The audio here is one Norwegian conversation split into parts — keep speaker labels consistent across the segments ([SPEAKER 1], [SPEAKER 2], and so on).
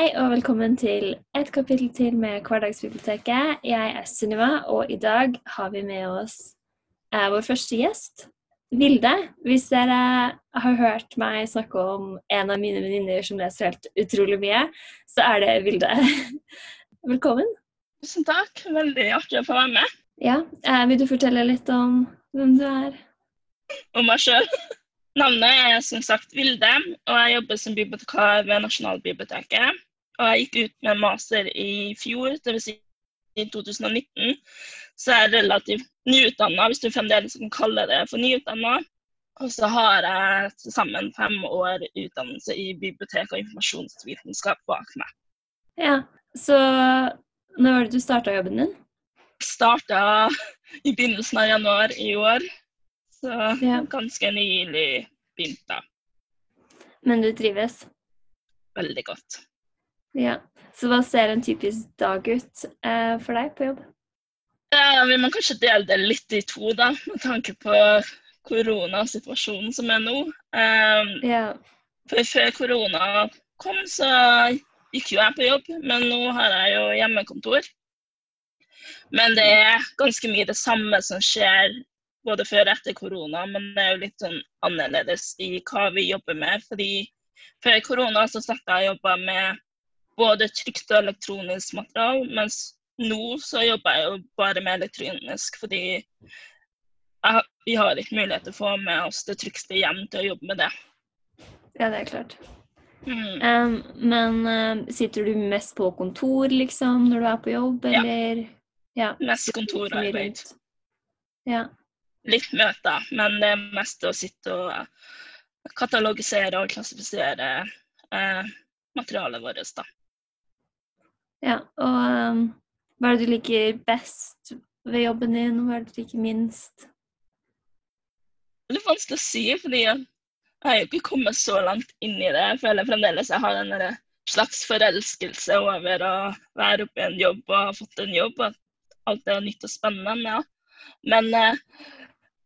[SPEAKER 1] Hei og velkommen til et kapittel til med Hverdagsbiblioteket. Jeg er Sunniva, og i dag har vi med oss eh, vår første gjest, Vilde. Hvis dere har hørt meg snakke om en av mine venninner som leser helt utrolig mye, så er det Vilde. Velkommen.
[SPEAKER 2] Tusen takk. Veldig artig å få være med.
[SPEAKER 1] Ja, eh, Vil du fortelle litt om hvem du er?
[SPEAKER 2] Om meg sjøl. Navnet er som sagt Vilde, og jeg jobber som bibliotekar ved Nasjonalbiblioteket. Og jeg gikk ut med master i fjor, dvs. Si i 2019. Så jeg er relativt nyutdanna, hvis du fremdeles kan kalle det for nyutdanna. Og så har jeg til sammen fem år utdannelse i bibliotek og informasjonsvitenskap bak meg.
[SPEAKER 1] Ja, Så når var det du starta jobben din?
[SPEAKER 2] Starta i begynnelsen av januar i år. Så
[SPEAKER 1] Ja.
[SPEAKER 2] ganske nylig begynt, da.
[SPEAKER 1] Men du trives?
[SPEAKER 2] Veldig godt.
[SPEAKER 1] Ja. Så hva ser en typisk dag ut eh, for deg på jobb?
[SPEAKER 2] Ja, vi må kanskje dele det litt i to, da, med tanke på koronasituasjonen som er nå. Um,
[SPEAKER 1] Ja.
[SPEAKER 2] for før korona kom, så gikk jo jeg på jobb, men nå har jeg jo hjemmekontor. Men det er ganske mye det samme som skjer både før og etter korona, men det er jo litt sånn annerledes i hva vi jobber med. fordi før korona så snakka jeg jobba med både trygt og elektronisk material, mens nå så jobber jeg jo bare med elektronisk fordi jeg, vi har ikke mulighet til å få med oss det trykste hjem til å jobbe med det.
[SPEAKER 1] ja, det er klart.
[SPEAKER 2] Mm.
[SPEAKER 1] Um, men em, sitter du mest på kontor, liksom, når du er på jobb,
[SPEAKER 2] Ja.
[SPEAKER 1] eller? Ja.
[SPEAKER 2] Mest kontorarbeid.
[SPEAKER 1] Ja.
[SPEAKER 2] Litt møter, men det er mest å sitte og katalogisere og klassifisere eh, materialet vårt. da.
[SPEAKER 1] Ja. Og um, hva er det du liker best ved jobben din, og hva er det du liker minst?
[SPEAKER 2] Det er vanskelig å si, fordi jeg har ikke kommet så langt inn i det. Jeg føler fremdeles jeg har en slags forelskelse over å være oppe i en jobb og ha fått en jobb. At alt er nytt og spennende. ja. Men eh,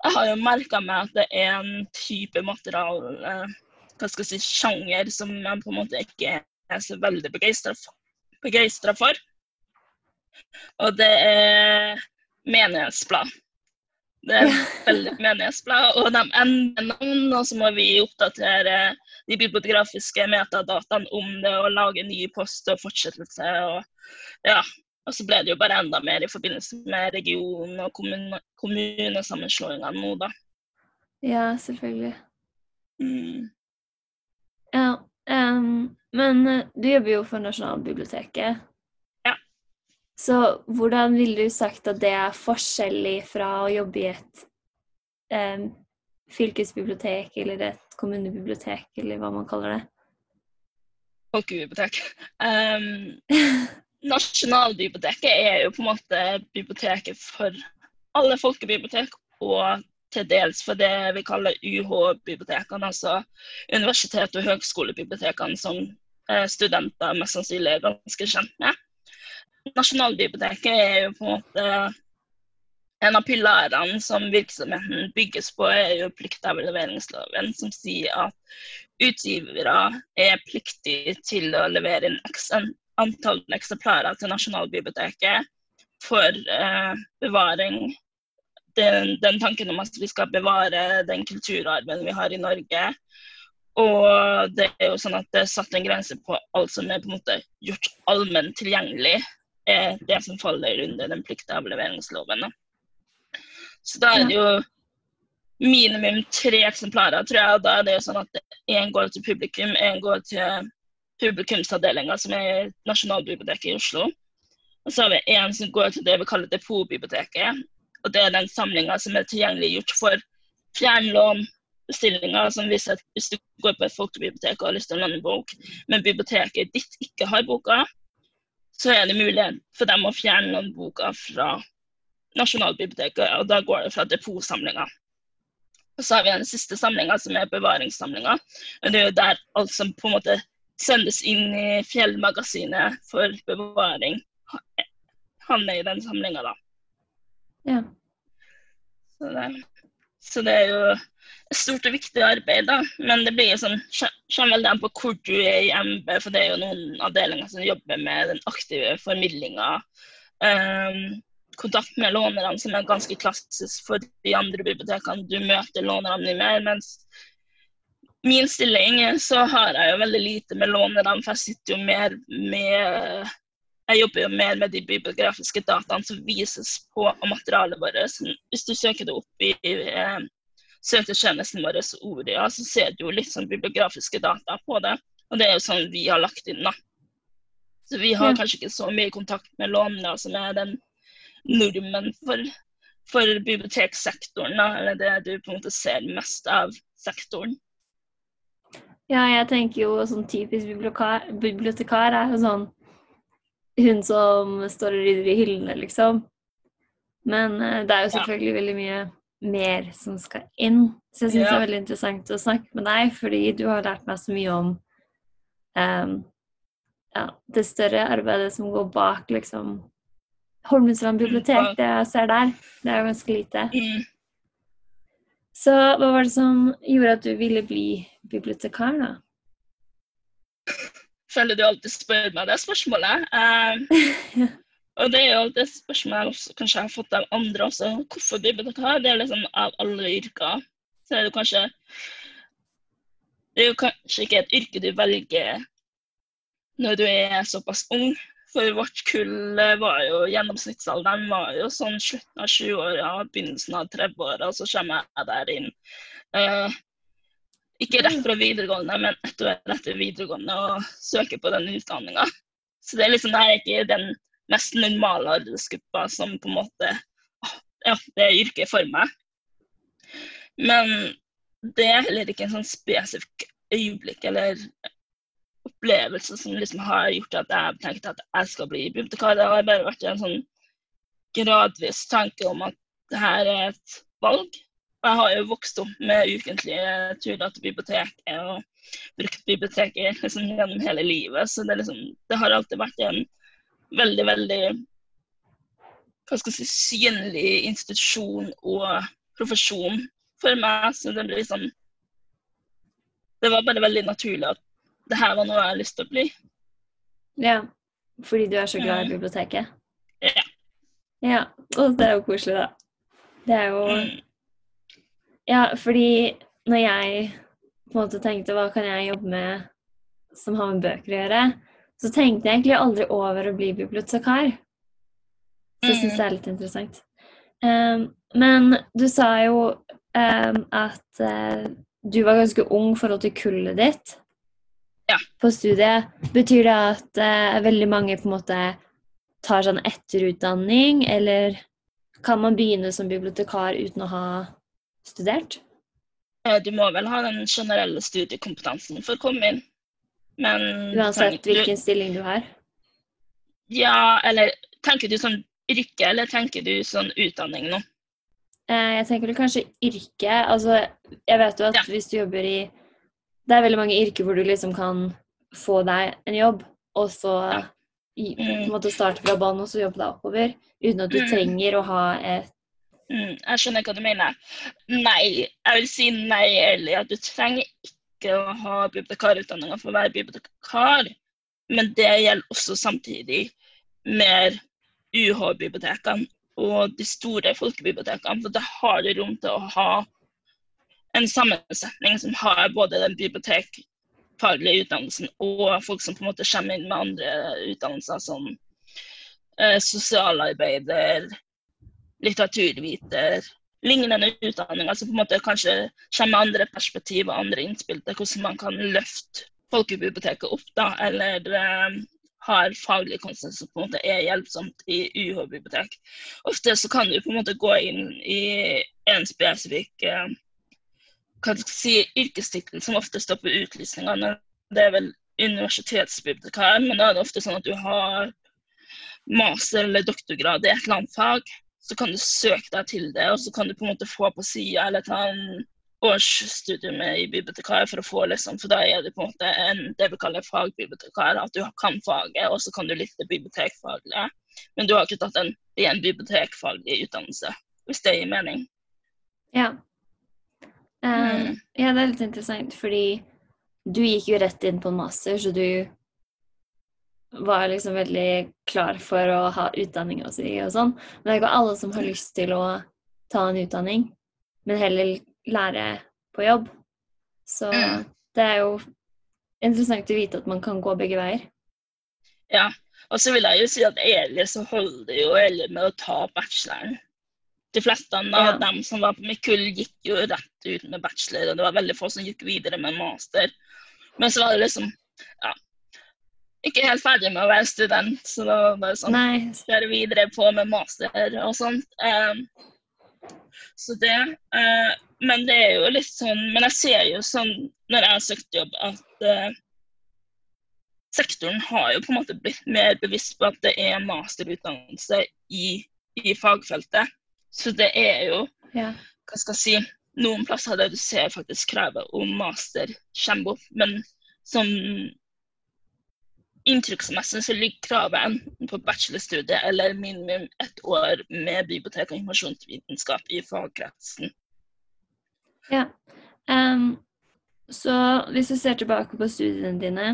[SPEAKER 2] jeg har jo merka meg at det er en type material, eh, hva skal jeg si, sjanger, som jeg på en måte ikke er så veldig begeistra for. Og det er menighetsblad. Det er veldig menighetsblad, og de endrer navn, og så må vi oppdatere de bibliografiske metadataene om det og lage ny post og fortsettelse. Og, ja. og så ble det jo bare enda mer i forbindelse med region- og kommune, kommunesammenslåingene nå, da.
[SPEAKER 1] Ja, selvfølgelig.
[SPEAKER 2] Mm.
[SPEAKER 1] Ja. Em, men eh, du jobber jo for Nasjonalbiblioteket.
[SPEAKER 2] Ja.
[SPEAKER 1] Så hvordan ville du sagt at det er forskjellig fra å jobbe i et um, fylkesbibliotek eller et kommunebibliotek, eller hva man kaller det?
[SPEAKER 2] Folkebibliotek. Um, Nasjonalbiblioteket er jo på en måte biblioteket for alle folkebibliotek, og til dels for det vi kaller UH-bibliotekene, altså universitet- og høgskolebibliotekene som eh, studenter mest sannsynlig er ganske kjent med. Nasjonalbiblioteket er jo på en måte en av pilarene som virksomheten bygges på, er jo pliktavleveringsloven, som sier at utgivere er pliktige til å levere inn antall eksemplarer til Nasjonalbiblioteket for eh, bevaring. Den, den tanken om at vi skal bevare den kulturarven vi har i Norge. Og det er jo sånn at det er satt en grense på alt som er på en måte gjort allment tilgjengelig, er det som faller under den pliktavleveringsloven. da. Så da er det jo minimum tre eksemplarer, tror jeg. Og da er det jo sånn at én går til publikum, én går til publikumsavdelinga, som er Nasjonalbiblioteket i Oslo. Og så har vi én som går til det vi kaller Depotbiblioteket. Og det er den samlinga som er tilgjengeliggjort for fjernlån, bestillinger, som viser at hvis du går på et folkebibliotek og har lyst til å låne bok, men biblioteket ditt ikke har boka, så er det mulig for dem å fjerne boka fra Nasjonalbiblioteket, og da går det fra depotsamlinga. Og så har vi den siste samlinga, som er bevaringssamlinga. Og det er jo der alt som på en måte sendes inn i Fjellmagasinet for bevaring, havner i den samlinga, da.
[SPEAKER 1] Ja.
[SPEAKER 2] Så det, Så det er jo et stort og viktig arbeid, da. Men det blir jo sånn, kommer vel an på hvor du er i MB, for det er jo noen avdelinger som jobber med den aktive formidlinga. Um, kontakt med lånerne, som er ganske klassisk for de andre bibliotekene. Du møter lånerne mye mer. mens min stilling så har jeg jo veldig lite med lånerne, for jeg sitter jo mer med jeg jobber jo mer med de bibliografiske dataene som vises på materialet vårt. Hvis du søker det opp i eh, søketjenesten vår, Oria, så ser du jo litt sånn bibliografiske data på det. Og det er jo sånn vi har lagt inn, da. Så vi har ja. kanskje ikke så mye kontakt med lånere som er den normen for, for biblioteksektoren, da, eller det du på en måte ser mest av sektoren.
[SPEAKER 1] Ja, jeg tenker jo sånn typisk bibliotekar, bibliotekar er jo sånn hun som står og rydder i hyllene, liksom. Men uh, det er jo selvfølgelig ja. veldig mye mer som skal inn. Så jeg syns ja. det er veldig interessant å snakke med deg, fordi du har lært meg så mye om um, ja, det større arbeidet som går bak liksom Holmestrand bibliotek, mm. det jeg ser der. Det er jo ganske lite. Mm. Så hva var det som gjorde at du ville bli bibliotekar, da?
[SPEAKER 2] Føler du alltid spør meg det spørsmålet. Uh, og det er jo alltid et spørsmål jeg også, kanskje har fått av andre også. Hvorfor bibliotekar? Det er liksom av alle yrker. Så er det kanskje Det er jo kanskje ikke et yrke du velger når du er såpass ung. For vårt kull var jo gjennomsnittsalderen var jo sånn slutten av 20-åra, begynnelsen av 30-åra, og så kommer jeg der inn. Uh, ikke rett fra videregående, men ett år etter videregående og søker på den utdanninga. Så det er liksom det er ikke den mest normale arbeidsgruppa som på en måte Ja, det er yrket for meg. Men det er heller ikke en sånn spesifikk øyeblikk eller opplevelse som liksom har gjort at jeg har tenkt at jeg skal bli bibliotekar. Det har bare vært en sånn gradvis tanke om at det her er et valg jeg har jo vokst opp med ukentlige turer til biblioteket og brukt biblioteket liksom gjennom hele livet. Så det, liksom, det, har alltid vært en veldig, veldig hva skal jeg si, synlig institusjon og profesjon for meg. Så det blir sånn Det var bare veldig naturlig at det her var noe jeg har lyst til å bli.
[SPEAKER 1] Ja, fordi du er så glad i mm. biblioteket?
[SPEAKER 2] Ja.
[SPEAKER 1] Ja, Og det er jo koselig, da. Det er jo mm. Ja, fordi når jeg på en måte tenkte hva kan jeg jobbe med som har med bøker å gjøre, så tenkte jeg egentlig aldri over å bli bibliotekar. Så jeg syns det er litt interessant. Um, men du sa jo um, at uh, du var ganske ung i forhold til kullet ditt
[SPEAKER 2] ja.
[SPEAKER 1] på studiet. Betyr det at uh, veldig mange på en måte tar sånn etterutdanning, eller kan man begynne som bibliotekar uten å ha studert?
[SPEAKER 2] Eh, du må vel ha den generelle studiekompetansen for å komme inn. Men
[SPEAKER 1] Uansett hvilken stilling du har?
[SPEAKER 2] Ja, eller tenker du sånn yrke, eller tenker du sånn utdanning nå?
[SPEAKER 1] Eh, jeg tenker vel kanskje yrke. Altså, jeg vet jo at ja. hvis du jobber i Det er veldig mange yrker hvor du liksom kan få deg en jobb, og så ja. mm. på en måte starte fra bånn og så jobbe deg oppover. Uten at du mm. trenger å ha et
[SPEAKER 2] Mm, jeg skjønner hva du mener. Nei, jeg vil si nei ærlig. At du trenger ikke å ha bibliotekarutdanninga for å være bibliotekar. Men det gjelder også samtidig med UH-bibliotekene og de store folkebibliotekene. For da har du rom til å ha en sammensetning som har både den bibliotekfaglige utdannelsen og folk som på en måte kommer inn med andre utdannelser som eh, sosialarbeider, litteraturviter, lignende utdanninger som på en måte kanskje kommer med andre perspektiv og andre innspill til hvordan man kan løfte folkebiblioteket opp, da, eller um, har faglig konsensus som på en måte er hjelpsomt i UH-bibliotek. Ofte så kan du på en måte gå inn i en spesifikk uh, si, yrkestittel som ofte står på utlysningene. Det er vel universitetsbibliotekar, men da er det ofte sånn at du har master- eller doktorgrad i et eller annet fag så kan du søke deg til det, og så kan du på en måte få på sida eller ta en årsstudium i bibliotekar for å få liksom, for da er det på en måte en, det vi kaller fagbibliotekar, at du kan faget, og så kan du litt det bibliotekfaglige. Men du har ikke tatt en ren bibliotekfaglig utdannelse, hvis det gir mening.
[SPEAKER 1] Ja. Um,
[SPEAKER 2] Mm.
[SPEAKER 1] Ja, det er litt interessant, fordi du gikk jo rett inn på en master, så du var liksom veldig klar for å ha utdanninga si og sånn. Men det er ikke alle som har lyst til å ta en utdanning, men heller lære på jobb. Så
[SPEAKER 2] Mm.
[SPEAKER 1] det er jo interessant å vite at man kan gå begge veier.
[SPEAKER 2] Ja. Og så vil jeg jo si at egentlig så holder jo Eli med å ta bacheloren. De fleste av
[SPEAKER 1] Ja.
[SPEAKER 2] dem som var på mitt kull, gikk jo rett ut med bachelor, og det var veldig få som gikk videre med master. Men så var det liksom ja, ikke helt ferdig med å være student, så det var bare sånn
[SPEAKER 1] Nei,
[SPEAKER 2] kjøre videre på med master og sånt. Um, så det Uh, Men det er jo litt sånn Men jeg ser jo sånn når jeg har søkt jobb, at uh, sektoren har jo på en måte blitt mer bevisst på at det er masterutdannelse i, i fagfeltet. Så det er jo
[SPEAKER 1] ja.
[SPEAKER 2] hva skal jeg si, noen plasser der du ser faktisk kravet om master kommer opp, men som inntrykksmessig så ligger kravet enten på bachelorstudiet eller minimum ett år med bibliotek- og informasjonsvitenskap i fagkretsen.
[SPEAKER 1] Ja. Um, så hvis du ser tilbake på studiene dine,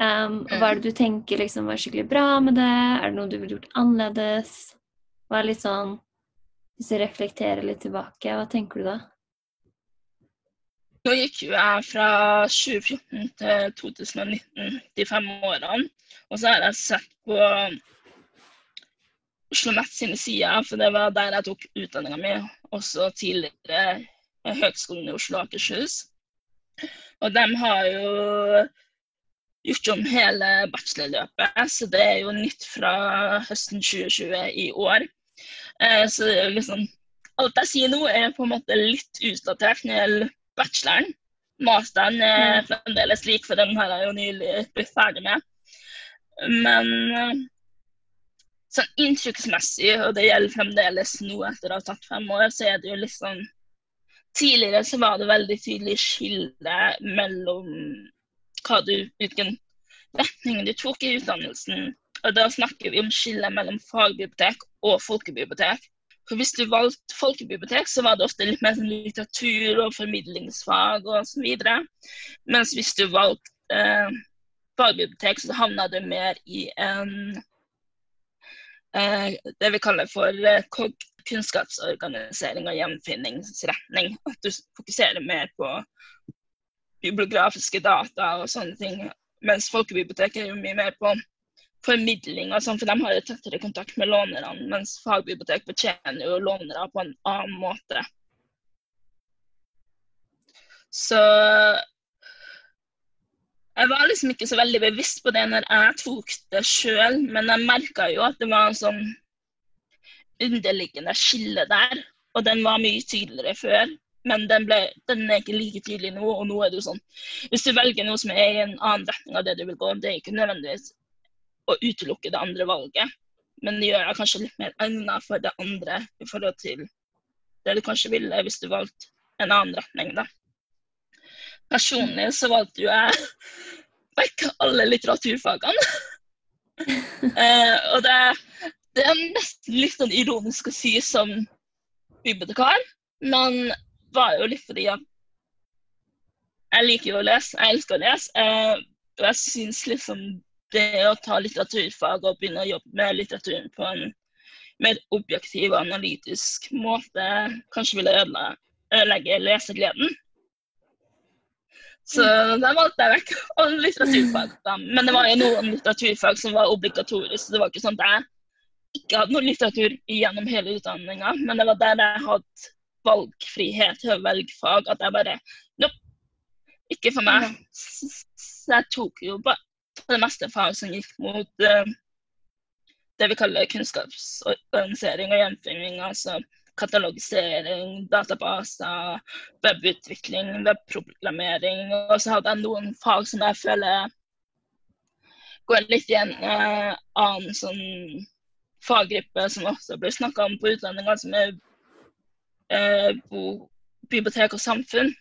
[SPEAKER 1] um, hva er det du tenker liksom var skikkelig bra med det? Er det noe du ville gjort annerledes? Hva er litt sånn Hvis du reflekterer litt tilbake, hva tenker du da?
[SPEAKER 2] Nå gikk jo jeg fra 2014 til 2019, de fem årene. Og så har jeg sett på Oslo Met sine sider, for det var der jeg tok utdanninga mi. Også tidligere Høgskolen i Oslo og Akershus. Og de har jo gjort om hele bachelorløpet, så det er jo nytt fra høsten 2020 i år. Eh, så det er jo liksom Alt jeg sier nå, er på en måte litt utdatert når det gjelder bacheloren. Masteren er fremdeles lik, for den har jeg jo nylig blitt ferdig med. Men eh, sånn inntrykksmessig, og det gjelder fremdeles nå etter å ha tatt fem år, så er det jo litt sånn Tidligere så var det veldig tydelig skille mellom du, hvilken retning du tok i utdannelsen. Og da snakker vi om skillet mellom fagbibliotek og folkebibliotek. For Hvis du valgte folkebibliotek, så var det ofte litt mer sånn litteratur og formidlingsfag og så videre. Mens hvis du valgte eh, fagbibliotek, så havna du mer i en eh, det vi kaller for eh, kunnskapsorganisering og gjenfinningsretning. At du fokuserer mer på bibliografiske data og sånne ting. Mens folkebibliotek er jo mye mer på formidling sånn, for de har jo tettere kontakt med lånerne. Mens fagbibliotek betjener jo lånere på en annen måte. Så jeg var liksom ikke så veldig bevisst på det når jeg tok det sjøl, men jeg merka jo at det var en sånn underliggende skille der. Og den var mye tydeligere før, men den, ble, den er ikke like tydelig nå. Og nå er det jo sånn Hvis du velger noe som er i en annen retning av det du vil gå, det er ikke nødvendigvis å utelukke det andre valget, men det gjør deg kanskje litt mer egnet for det andre i forhold til det du kanskje ville hvis du valgte en annen retning, da. Personlig så valgte jo jeg vekk alle litteraturfagene. eh, og det, det er nesten litt sånn ironisk å si som bibliotekar, men var jo litt fordi at jeg liker jo å lese, jeg elsker å lese. Eh, og jeg syns liksom det å ta litteraturfag og begynne å jobbe med litteraturen på en mer objektiv og analytisk måte kanskje ville ødelegge lesegleden. Så da valgte jeg vekk alle litteraturfag. Da. Men det var jo noen litteraturfag som var obligatoriske. så Det var ikke sånn at jeg ikke hadde noe litteratur gjennom hele utdanninga, men det var der jeg hadde valgfrihet til å velge fag, at jeg bare Nopp, ikke for meg. Så jeg tok jo på det meste fag som gikk mot uh, det vi kaller kunnskapsorganisering og gjenfinning. Altså katalogisering, databaser, webutvikling, webprogrammering. Og så hadde jeg noen fag som jeg føler går litt i en uh, annen sånn faggruppe som også blir snakka om på utlendinger, som er uh, bibliotek og samfunn.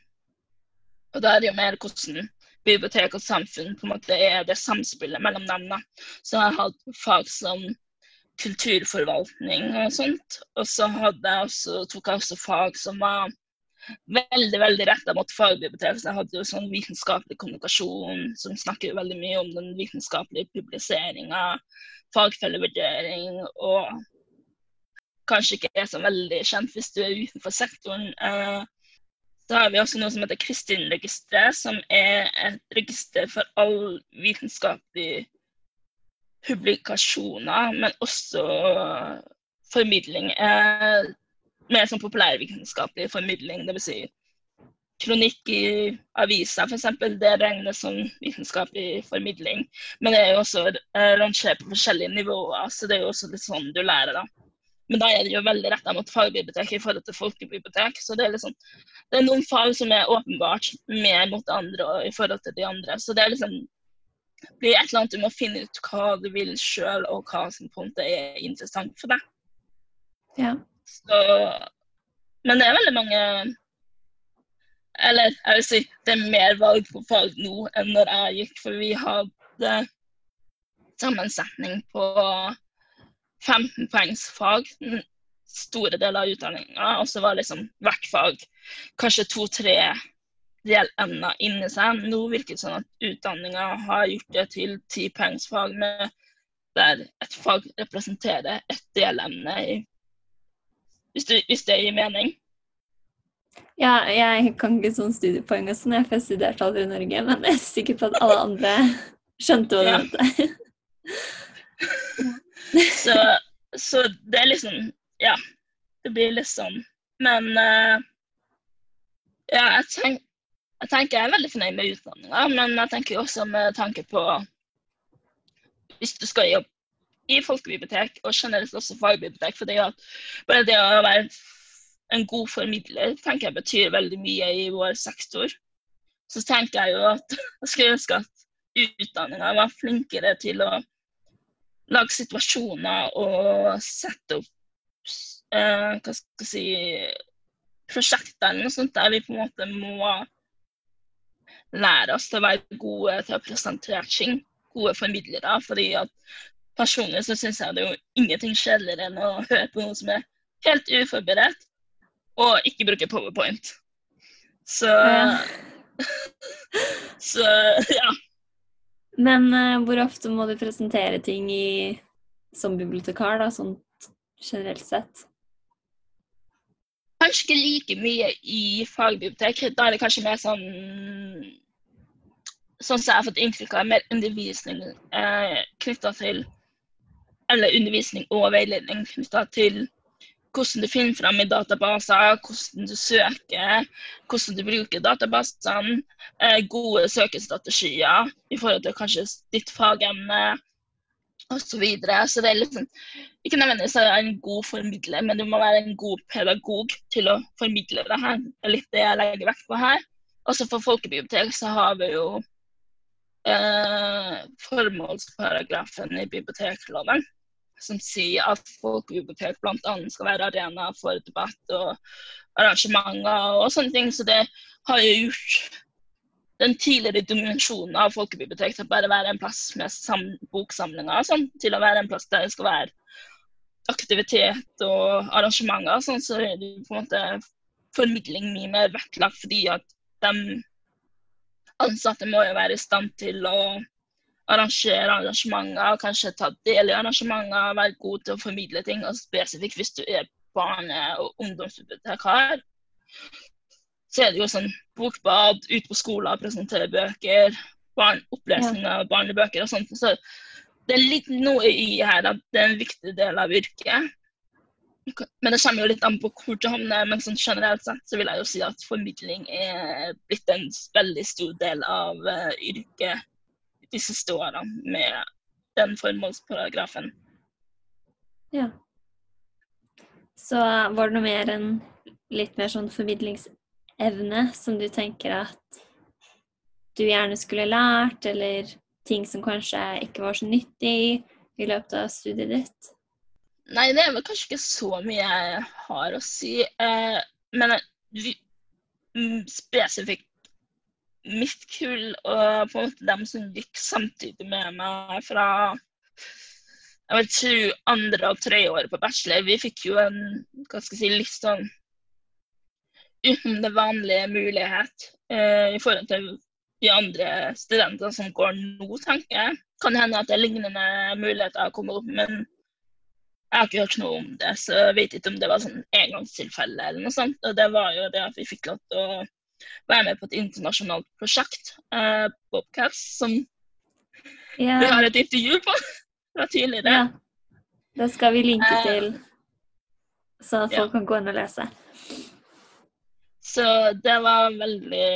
[SPEAKER 2] Og da er det jo mer hvordan bibliotek og samfunn på en måte er det samspillet mellom dem. Så jeg har hatt fag som kulturforvaltning og sånt. Og så jeg også, tok jeg også fag som var veldig veldig retta mot fagbibliotek. Så jeg hadde jo sånn vitenskapelig kommunikasjon som snakker veldig mye om den vitenskapelige publiseringa, fagfellevurdering og kanskje ikke er så veldig kjent hvis du er utenfor sektoren. Eh, så har vi også noe som heter Kristin-registeret, som er et register for all vitenskapelig publikasjoner, men også formidling. Eh, mer sånn populærvitenskapelig formidling, dvs. Si kronikk i aviser f.eks. Det regnes som vitenskapelig formidling. Men det er jo også eh, rangert på forskjellige nivåer, så det er jo også litt sånn du lærer, da. Men da er det jo veldig retta mot fagbibliotek i forhold til folkebibliotek. Så det er, liksom, det er noen fag som er åpenbart mer mot andre og i forhold til de andre. Så det er liksom blir et eller annet du må finne ut hva du vil sjøl, og hva som på en måte er interessant for deg.
[SPEAKER 1] Ja.
[SPEAKER 2] Så, men det er veldig mange Eller jeg vil si det er mer valg på fag nå enn når jeg gikk, for vi hadde sammensetning på 15 poengs fag store deler av utdanninga, og så var liksom hvert fag kanskje to-tre delemner inni seg. Nå virker det sånn at utdanninga har gjort det til ti poengs fag, der et fag representerer et delemne, hvis, du, hvis, det gir mening.
[SPEAKER 1] Ja, jeg kan ikke sånn studiepoeng og sånn, for jeg studerte aldri i Norge, men jeg er sikker på at alle andre skjønte hva det mente.
[SPEAKER 2] så, så det er liksom Ja. Det blir litt sånn. Men uh, ja, jeg tenker jeg tenker jeg er veldig fornøyd med utdanninga, men jeg tenker også med tanke på Hvis du skal jobbe i folkebibliotek, og generelt også fagbibliotek, for det at bare det å være en god formidler tenker jeg betyr veldig mye i vår sektor. Så tenker jeg jo at jeg skulle ønske at utdanninga var flinkere til å lage situasjoner og sette opp eh, hva skal jeg si prosjekter eller noe sånt der vi på en måte må lære oss til å være gode til å presentere ting. Gode formidlere. fordi at personlig så syns jeg det er jo ingenting kjedeligere enn å høre på noen som er helt uforberedt og ikke bruker powerpoint. Så. Så ja.
[SPEAKER 1] Men uh, hvor ofte må du presentere ting i, som bibliotekar, da, sånn generelt sett?
[SPEAKER 2] Kanskje ikke like mye i fagbibliotek. Da er det kanskje mer sånn sånn som jeg har fått inntrykk av, mer undervisning eh, knytta til Eller undervisning og veiledning knytta til hvordan du finner fram i databaser, hvordan du søker, hvordan du bruker databasene, eh, gode søkestrategier i forhold til kanskje ditt fagemne osv. Så, videre. så det er liksom ikke nødvendigvis en god formidler, men du må være en god pedagog til å formidle det her. Det er litt det jeg legger vekt på her. Også for folkebibliotek så har vi jo eh, formålsparagrafen i bibliotekloven, som sier at folkebibliotek bl.a. skal være arena for debatt og arrangementer og sånne ting. Så det har jo gjort den tidligere dimensjonen av folkebibliotek til å bare være en plass med boksamlinger og sånn, til å være en plass der det skal være aktivitet og arrangementer. Sånn, så er det på en måte formidling mye mer vektlagt fordi at de ansatte må jo være i stand til å arrangere arrangementer, kanskje ta del i arrangementer, være god til å formidle ting. Og spesifikt hvis du er barne- og ungdomsbibliotekar, så er det jo sånn bokbad, ut på skoler, presentere bøker, barn, opplesninger av barnebøker og sånt. Så det er litt noe i her at det er en viktig del av yrket. Men det kommer jo litt an på hvor du havner. Men sånn generelt sett så vil jeg jo si at formidling er blitt en veldig stor del av uh, yrket de siste åra med den formålsparagrafen.
[SPEAKER 1] Ja. Så var det noe mer enn litt mer sånn formidlingsevne som du tenker at du gjerne skulle lært, eller ting som kanskje ikke var så nyttig i løpet av studiet ditt?
[SPEAKER 2] Nei, det er vel kanskje ikke så mye jeg har å si. Eh, men vi, mm, spesifikt mitt kull og på en måte dem som gikk samtidig med meg fra jeg vil tro andre og tredje året på bachelor, vi fikk jo en hva skal jeg si, litt sånn uten det vanlige mulighet uh, i forhold til de andre studentene som går nå, tenker jeg. Kan hende at det er lignende muligheter å komme opp, men jeg har ikke hørt noe om det. Så jeg vet ikke om det var sånn engangstilfelle eller noe sånt. Og det var jo det at vi fikk lov til å være med på et internasjonalt prosjekt, uh, Bobcats, som yeah. vi har et intervju på fra tidligere. Ja.
[SPEAKER 1] Det skal vi linke uh, til, så folk ja. kan gå inn og lese.
[SPEAKER 2] Så det var veldig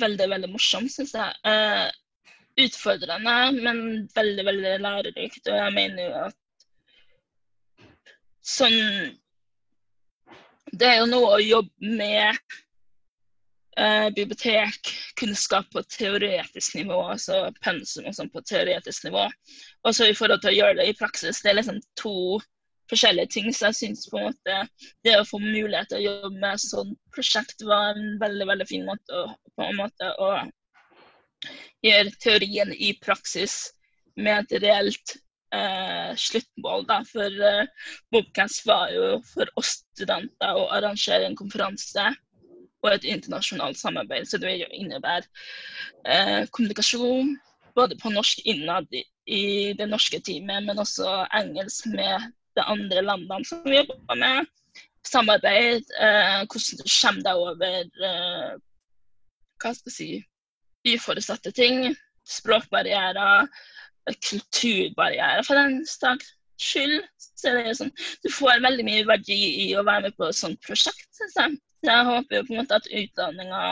[SPEAKER 2] veldig, veldig morsomt, syns jeg. Uh, utfordrende, men veldig, veldig lærerikt. Og jeg mener jo at sånn Det er jo noe å jobbe med uh, bibliotekkunnskap på teoretisk nivå, altså pensum og sånn på teoretisk nivå. Og så i forhold til å gjøre det i praksis. Det er liksom to forskjellige ting. Så jeg syns på en måte det å få mulighet til å jobbe med sånt prosjekt var en veldig veldig fin måte å, på en måte, å gjøre teorien i praksis med et reelt eh, sluttmål. Da. For eh, Bobcans var jo for oss studenter å arrangere en konferanse og et internasjonalt samarbeid. Så det vil jo innebære eh, kommunikasjon både på norsk innad i, i det norske teamet, men også engelsk med de andre landene som vi jobber med. Samarbeid, eh, hvordan du kommer deg over eh, hva skal jeg si, uforutsette ting. Språkbarrierer, kulturbarrierer for den saks skyld. Så det er sånn, du får veldig mye verdi i å være med på et sånt prosjekt. syns jeg. jeg håper jo på en måte at utdanninga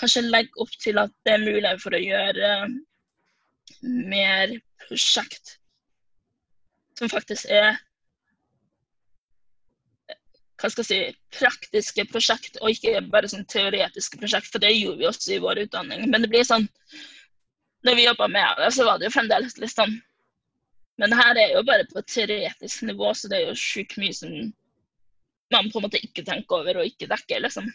[SPEAKER 2] kanskje legger opp til at det er mulig for å gjøre mer prosjekt som faktisk er hva skal jeg si, praktiske prosjekt, og ikke bare sånn teoretiske prosjekt. For det gjorde vi også i vår utdanning. Men det blir sånn Når vi jobba med det, så var det jo fremdeles litt sånn Men her er jo bare på et teoretisk nivå, så det er jo sjukt mye som man på en måte ikke tenker over og ikke dekker, liksom.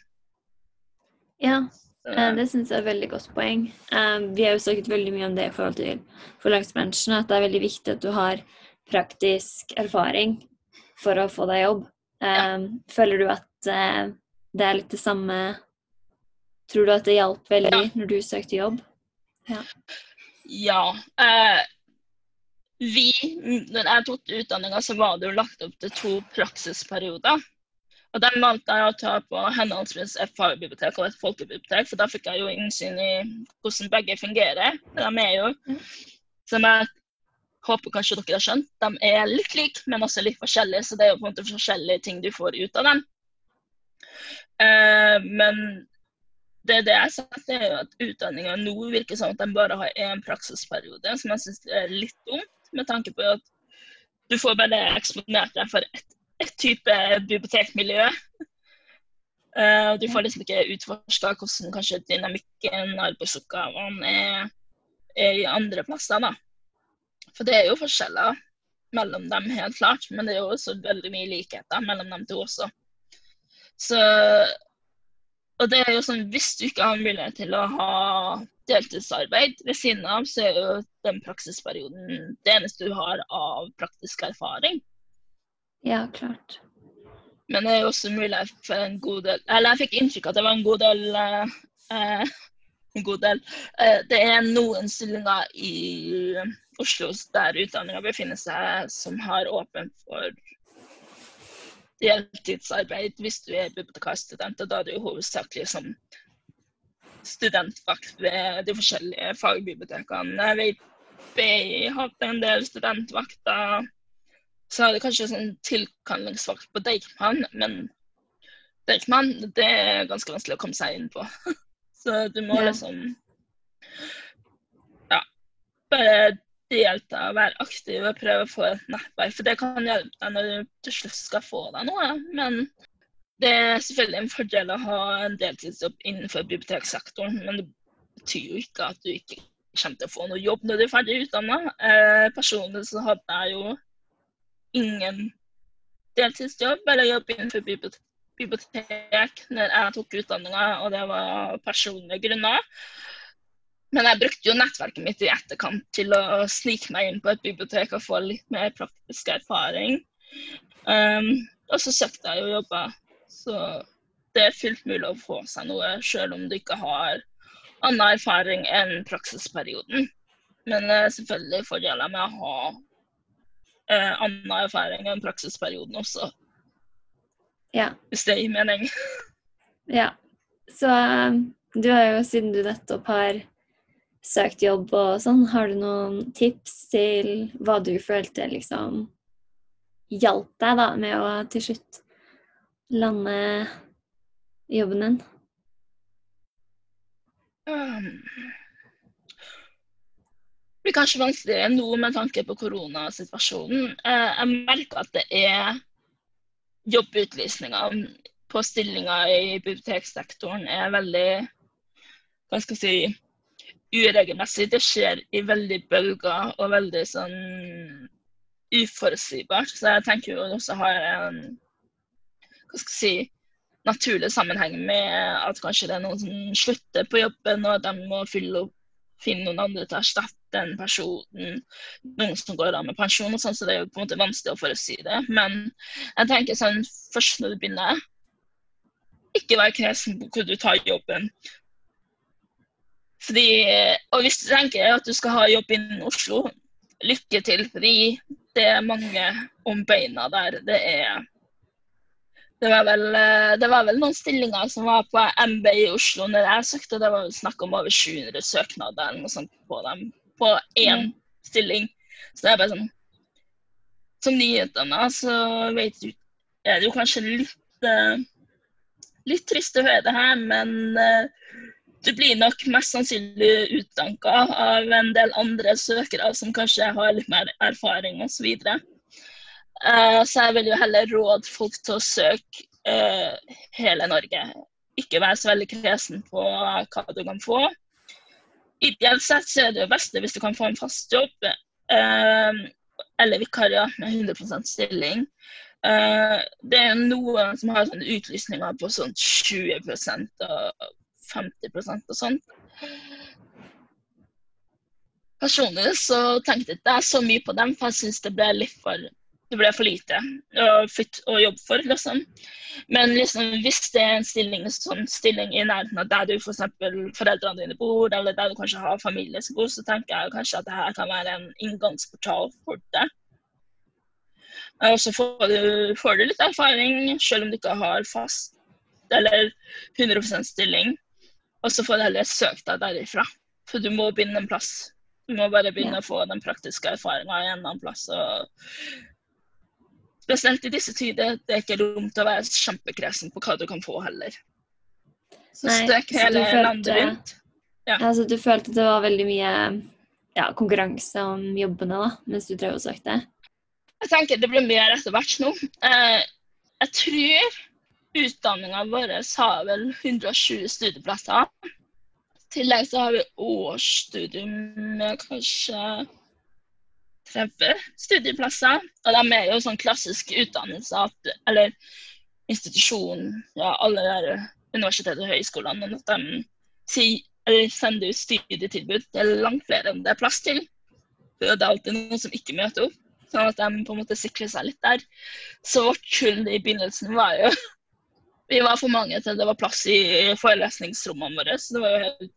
[SPEAKER 1] Ja, eh, det syns jeg er et veldig godt poeng. Eh, vi har jo snakket veldig mye om det i forhold til forlagsbransjen, at det er veldig viktig at du har praktisk erfaring for å få deg jobb. Ja. Um, føler du at det er litt det samme Tror du at det hjalp veldig ja. når du søkte jobb?
[SPEAKER 2] Ja. ja eh, vi, når jeg tok utdanninga, så var det jo lagt opp til to praksisperioder. Og Den valgte jeg å ta på henholdsvis et fagbibliotek og et folkebibliotek, for da fikk jeg jo innsyn i hvordan begge fungerer. De er jo, som jeg håper kanskje dere har skjønt, de er litt like, men også litt forskjellige. Så det er jo på en måte forskjellige ting du får ut av dem. Eh, men det, det jeg har sett, er jo at utdanninga nå virker som at de bare har én praksisperiode, som jeg syns er litt dumt, med tanke på at du får bare eksponert deg for ett et type bibliotekmiljø. Uh, du får liksom ikke utforska hvordan kanskje dynamikken, arbeidsoppgavene er, er i andre plasser. da. For det er jo forskjeller mellom dem, helt klart. Men det er jo også veldig mye likheter mellom dem to også. Så Og det er jo sånn, hvis du ikke har mulighet til å ha deltidsarbeid ved siden av, så er jo den praksisperioden det eneste du har av praktisk erfaring.
[SPEAKER 1] Ja, klart.
[SPEAKER 2] Men det er jo også mulighet for en god del Eller jeg fikk inntrykk av at det var en god del eh, eh en god del. Eh, det er noen stillinger i Oslo der utdanninga befinner seg, som har åpent for deltidsarbeid hvis du er bibliotekarstudent. Og da er det jo hovedsakelig som studentvakt ved de forskjellige fagbibliotekene. Jeg vet hatt en del studentvakter. Så er det kanskje sånn tilkallingsvakt på Deichman, men Deichman det er ganske vanskelig å komme seg inn på. Så du må liksom delta, være aktiv og prøve å få et nettverk. For det kan hjelpe deg når du til slutt skal få deg noe. Men det er selvfølgelig en fordel å ha en deltidsjobb innenfor biblioteksektoren. Men det betyr jo ikke at du ikke kommer til å få noe jobb når du er ferdig utdanna. Eh, personlig så hadde jeg jo ingen deltidsjobb eller jobb innenfor bibliotek bibliotek når jeg tok utdanninga, og det var personlige grunner. Men jeg brukte jo nettverket mitt i etterkant til å snike meg inn på et bibliotek og få litt mer praktisk erfaring. Um, og så søkte jeg jo jobber Så det er fullt mulig å få seg noe, selv om du ikke har annen erfaring enn praksisperioden. Men eh, selvfølgelig fordeler med å ha eh, annen erfaring enn praksisperioden også.
[SPEAKER 1] Ja.
[SPEAKER 2] Hvis det gir mening.
[SPEAKER 1] ja. Så um, du har jo, siden du nettopp har søkt jobb og sånn, har du noen tips til hva du følte liksom hjalp deg da med å til slutt lande jobben din?
[SPEAKER 2] Um, det blir kanskje vanskeligere nå med tanke på koronasituasjonen. Eh, jeg merker at det er jobbutlysninger på stillinger i biblioteksektoren er veldig hva skal jeg si, uregelmessig. Det skjer i veldig bølger og veldig sånn uforutsigbart. Så jeg tenker jo det også har en hva skal jeg si, naturlig sammenheng med at kanskje det er noen som slutter på jobben, og de må fylle opp, finne noen andre til å erstatte den personen. Noen som går av med pensjon og sånn, så det er jo på en måte vanskelig å forutsi det. Men jeg tenker sånn først når du begynner, ikke vær kresen på hvor du tar jobben. Fordi, og hvis du tenker at du skal ha jobb innen Oslo, lykke til. Fordi det er mange om beina der. Det er det var, vel, det var vel noen stillinger som var på MB i Oslo når jeg søkte. Det var snakk om over 700 søknader eller noe sånt på dem. På én mm. stilling. Så det er bare sånn Som nyhetene så vet du, er det jo kanskje litt uh, litt trist å høre det her, men du blir nok mest sannsynlig utdanka av en del andre søkere som kanskje har litt mer erfaring osv. Uh, så jeg vil jo heller råde folk til å søke uh, hele Norge. Ikke være så veldig kresen på hva du kan få. Ideelt sett så er det jo beste hvis du kan få en fast jobb uh, eller vikariat med 100 stilling. Uh, det er noen som har sånne utlysninger på sånn 20% og 50% og sånn. Personlig så tenkte jeg ikke så mye på dem, for jeg syns det ble litt for det ble for lite å, jobbe for, liksom. Men liksom, hvis det er en stilling, sånn stilling i nærheten av der du f.eks. For foreldrene dine bor, eller der du kanskje har familie som bor, så tenker jeg kanskje at dette kan være en inngangsportal for det. Og så får du, får du litt erfaring, selv om du ikke har fast eller 100 stilling. Og så får du heller søke deg derifra. For du må begynne en plass. Du må bare begynne ja. å få den praktiske erfaringa i en annen plass. Og spesielt i disse tider, det er ikke rom til å være kjempekresen på hva du kan få heller. Så Nei, støk hele følte, landet rundt.
[SPEAKER 1] Ja. Altså, du følte det var veldig mye ja, konkurranse om jobbene da, mens du drev og søkte?
[SPEAKER 2] Jeg tenker det blir mer etter hvert nå. Eh, jeg tror Utdanninga vår har vel 120 studieplasser. I tillegg så har vi årsstudium med kanskje 30 studieplasser. Og de er jo sånn klassisk utdannelse, eller institusjon, ja, alle der universitet og høyskolene. At de sender ut studietilbud. Er langt flere enn det er plass til. Det er alltid noen som ikke møter opp. Sånn at de på en måte sikrer seg litt der. Så vårt kull i begynnelsen var jo vi var for mange til det var plass i forelesningsrommene våre. Så det var jo helt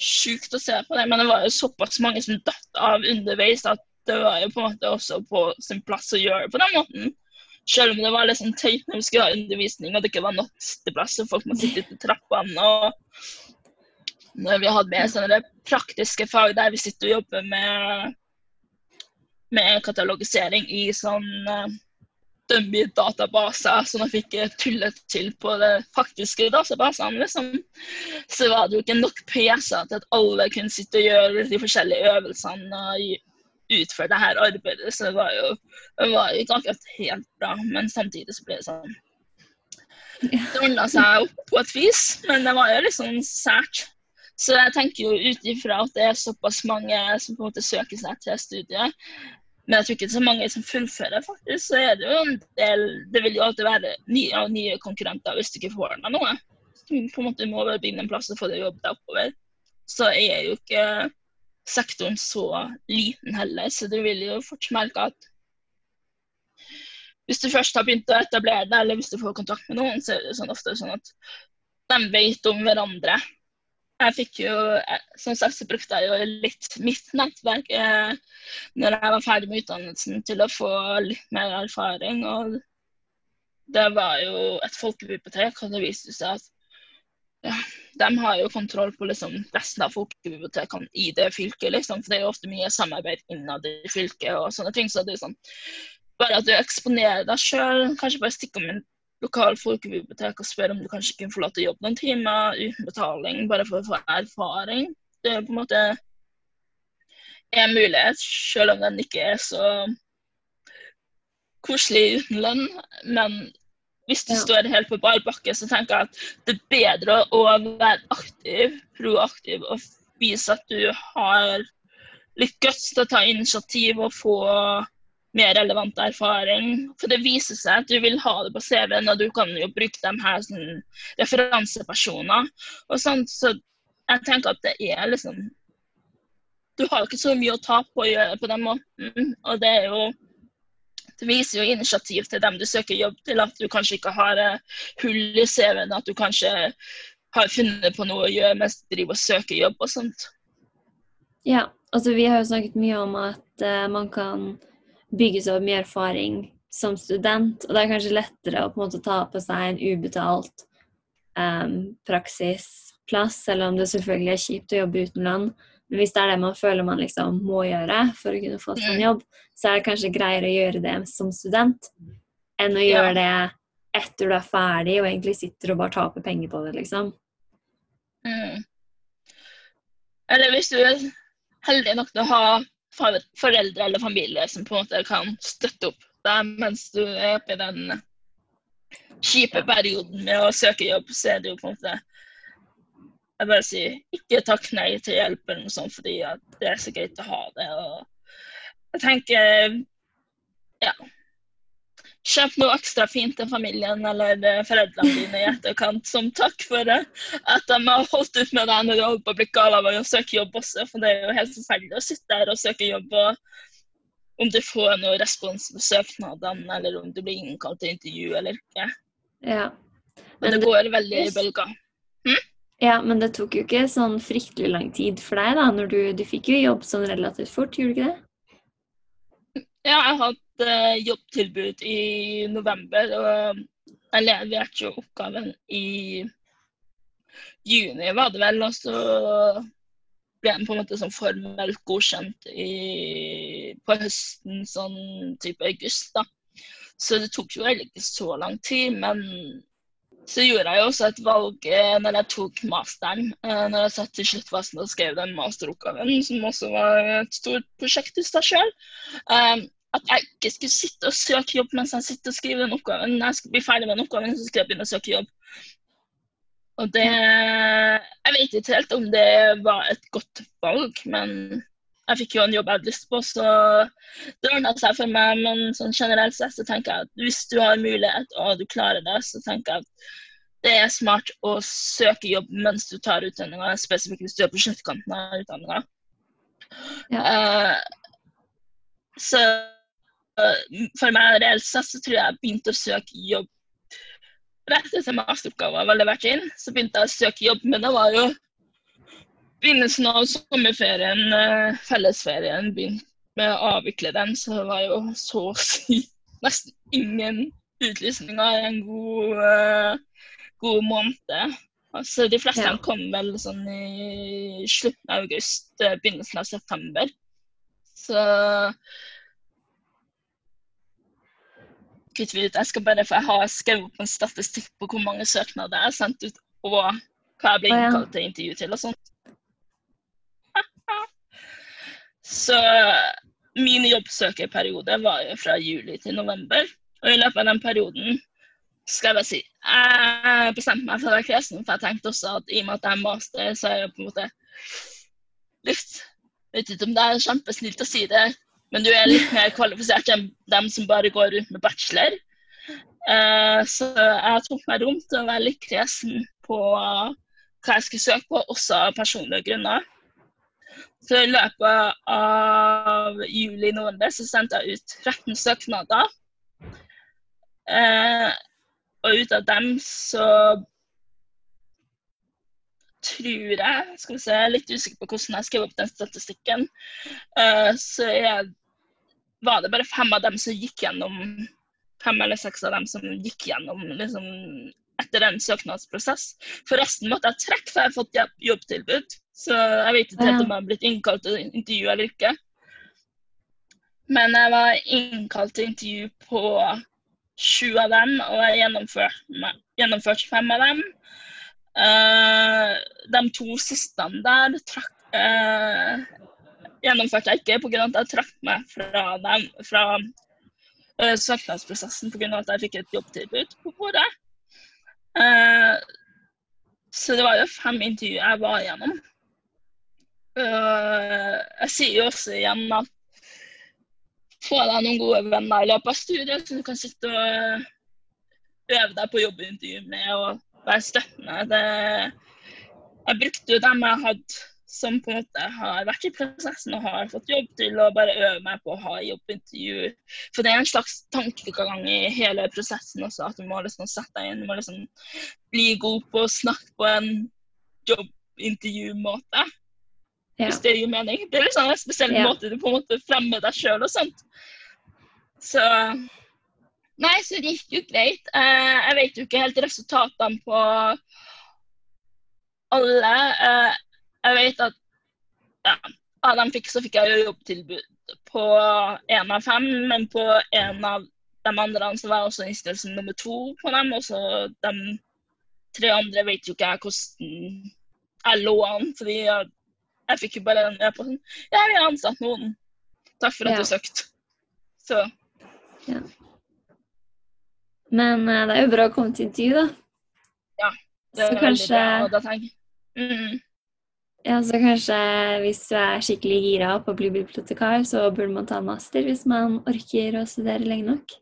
[SPEAKER 2] sjukt å se på det. Men det var jo såpass mange som datt av underveis at det var jo på en måte også på sin plass å gjøre det på den måten. Selv om det var litt sånn tøyt når vi skulle ha undervisning og det ikke var nok sitteplass og folk må sitte ute i trappene. Og når vi hadde med sånne praktiske fag der vi sitter og jobber med, med katalogisering i sånn eh, i databaser, som de fikk tullet til på det faktiske databasene. Liksom. Så var det jo ikke nok PC-er til at alle kunne sitte og gjøre de forskjellige øvelsene og utføre det her arbeidet. Så det var jo, det var jo ikke akkurat helt bra, men samtidig så ble det sånn Det ordna seg opp på et vis, men det var jo litt sånn sært. Så jeg tenker jo ut ifra at det er såpass mange som på en måte søker seg til studiet, men jeg tror ikke det er så mange som fullfører, faktisk. Så er det jo en del Det vil jo alltid være nye, nye konkurrenter hvis du ikke får deg noe. på en måte må begynne en plass og få deg jobb deg oppover. Så er jo ikke sektoren så liten heller, så du vil jo fortsatt merke at hvis du først har begynt å etablere deg, eller hvis du får kontakt med noen, så er det sånn ofte sånn at de vet om hverandre. Jeg fikk jo, Som sagt så brukte jeg jo litt mitt nettverk eh, når jeg var ferdig med utdannelsen, til å få litt mer erfaring. og Det var jo et folkebibliotek, og det viste seg at ja, de har jo kontroll på liksom, resten av folkebibliotekene i det fylket. Liksom, for det er jo ofte mye samarbeid innad i fylket og sånne ting. så det er sånn, Bare at du eksponerer deg sjøl, kanskje bare stikker om en lokal folkebibliotek og spør om du kanskje kunne få lov til å jobbe noen timer uten betaling, bare for å få erfaring. Det er på en måte en mulighet, selv om den ikke er så koselig uten lønn. Men hvis du ja. står helt på bar bakke, så tenker jeg at det er bedre å være aktiv, proaktiv og vise at du har litt guts til å ta initiativ og få mer relevant erfaring. For det viser seg at du vil ha det på CV-en, og du kan jo bruke dem her som referansepersoner. og sånt, Så jeg tenker at det er liksom Du har ikke så mye å ta på å gjøre på den måten. Og det er jo det viser jo initiativ til dem du søker jobb til, at du kanskje ikke har hull i CV-en, at du kanskje har funnet på noe å gjøre mens du driver og søker jobb og sånt.
[SPEAKER 1] Ja, altså vi har jo snakket mye om at uh, man kan bygge seg opp mye erfaring som student. Og det er kanskje lettere å på en måte ta på seg en ubetalt um, praksisplass, selv om det selvfølgelig er kjipt å jobbe utenland. Men hvis det er det man føler man liksom må gjøre for å kunne få seg en mm. jobb, så er det kanskje greiere å gjøre det som student enn å gjøre det etter du er ferdig og egentlig sitter og bare taper penger på det, liksom.
[SPEAKER 2] Mm. Eller hvis du er heldig nok til å ha foreldre eller familie som på en måte kan støtte opp deg mens du er oppe i den kjipe perioden med å søke jobb, så er det jo på en måte Jeg bare sier ikke takk nei til hjelp eller noe sånt, fordi det er så greit å ha det. og jeg tenker Ja. Kjøp noe ekstra fint til familien eller eh, foreldrene dine i etterkant som takk for at de har holdt ut med deg når du holder på å bli gal av å søke jobb også. For det er jo helt forferdelig å sitte der og søke jobb, og om du får noe respons på søknadene, eller om du blir innkalt til intervju eller ikke.
[SPEAKER 1] Ja.
[SPEAKER 2] Men og det, går veldig i bølger. Hm?
[SPEAKER 1] Ja, men det tok jo ikke sånn fryktelig lang tid for deg, da. Når du, du fikk jo jobb sånn relativt fort, gjorde du ikke det?
[SPEAKER 2] Ja, jeg har jobbtilbud i november. Og jeg leverte jo oppgaven i juni, var det vel. Og så ble den på en måte sånn formelt godkjent i, på høsten, sånn type august. da. Så det tok jo egentlig ikke så lang tid. Men så gjorde jeg jo også et valg eh, når jeg tok masteren. Eh, når jeg satt i sluttfasen og skrev den masteroppgaven, som også var et stort prosjekt i seg sjøl at jeg ikke skulle sitte og søke jobb mens jeg sitter og skriver den oppgaven. Når jeg skulle bli ferdig med den oppgaven, så skal jeg begynne å søke jobb. Og det Jeg vet ikke helt om det var et godt valg, men jeg fikk jo en jobb jeg hadde lyst på, så det ordna seg for meg. Men sånn generelt sett så tenker jeg at hvis du har mulighet og du klarer det, så tenker jeg at det er smart å søke jobb mens du tar utdanninga, spesifikt hvis du er på sluttkanten av utdanninga. Ja. Uh, så for meg reelt sett så tror jeg jeg begynte å søke jobb rett etter masteroppgaven var levert inn. Så begynte jeg å søke jobb, men det var jo begynnelsen av sommerferien, eh, fellesferien, begynte med å avvikle den, så det var jo så å si nesten ingen utlysninger i en god, uh, god måned. Altså, de fleste ja. kom vel sånn i slutten av august, eh, begynnelsen av september. Så kutter vi ut. Jeg skal bare for jeg har skrevet opp en statistikk på hvor mange søknader jeg har sendt ut, og hva jeg ble innkalt til intervju til og sånt. Så min jobbsøkerperiode var jo fra juli til november. Og i løpet av den perioden skal jeg bare si jeg bestemte meg for å være kresen, for jeg tenkte også at i og med at jeg er master, så er jeg på en måte litt Vet ikke om det er kjempesnilt å si det, men du er litt mer kvalifisert enn dem som bare går rundt med bachelor. Uh, så jeg tok meg rom til å være litt kresen på hva jeg skulle søke på, også av personlige grunner. Så i løpet av juli-november så sendte jeg ut 13 søknader. Eh, og ut av dem så tror jeg skal vi se, Jeg er litt usikker på hvordan jeg skrev opp den statistikken. Uh, så jeg, var det bare fem av dem som gikk gjennom Fem eller seks av dem som gikk gjennom liksom, etter en søknadsprosess. For resten måtte jeg trekke, for jeg har fått jobbtilbud. Så jeg vet ikke helt om jeg har blitt innkalt til intervju eller ikke. Men jeg var innkalt til intervju på sju av dem, og jeg gjennomførte, gjennomførte fem av dem. Uh, de to siste der trakk, uh, gjennomførte jeg ikke pga. at jeg trakk meg fra, dem, fra uh, søknadsprosessen pga. at jeg fikk et jobbtilbud på bordet. Uh, så det var jo fem intervjuer jeg var igjennom. jeg sier jo også igjen at få deg noen gode venner i løpet av studiet som du kan sitte og øve deg på jobbintervju med og være støttende. Det, jeg brukte jo dem jeg hadde som på en måte har vært i prosessen og har fått jobb til å bare øve meg på å ha jobbintervju. For det er en slags tankegang i hele prosessen også, at du må liksom sette deg inn, du må liksom bli god på å snakke på en jobbintervjumåte. Ja. Hvis det gir mening. Det er liksom en spesiell ja. måte du på en måte fremmer deg sjøl og sånt. Så Nei, så det gikk jo greit. Eh, jeg vet jo ikke helt resultatene på alle. Eh, jeg vet at ja, av dem fikk, så fikk jeg jo jobbtilbud på én av fem, men på en av de andre så var jeg også innstilt som nummer to på dem. Og så de tre andre vet jo ikke jeg hvordan jeg lå an, fordi jeg, jeg fikk jo bare den e-posten. Ja, vi har ansatt noen. Takk for at ja. du søkte. Så
[SPEAKER 1] ja. Men uh, det er jo bra å komme til intervju, da.
[SPEAKER 2] Ja. Det er så kanskje, bra, tenker mm.
[SPEAKER 1] Ja, så kanskje hvis du er skikkelig gira på å bli bibliotekar, så burde man ta en master hvis man orker å studere lenge nok.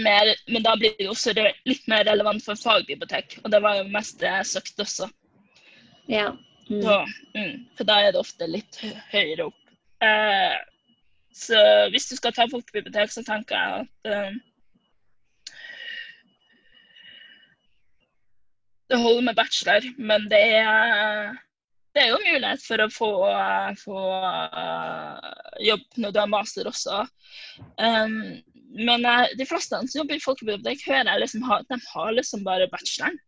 [SPEAKER 2] Mer, men da blir det også litt mer relevant for fagbibliotek, og det var jo mest det jeg søkte også.
[SPEAKER 1] Ja.
[SPEAKER 2] Mm. Så, mm, for da er det ofte litt høyere opp. Eh, så hvis du skal ta folkebibliotek, så tenker jeg at uh, det holder med bachelor, men det er, det er jo mulighet for å få, få uh, jobb når du har master også. Um, men uh, de fleste som jobber i folkebibliotek, hører jeg liksom ha, de har liksom bare bacheloren.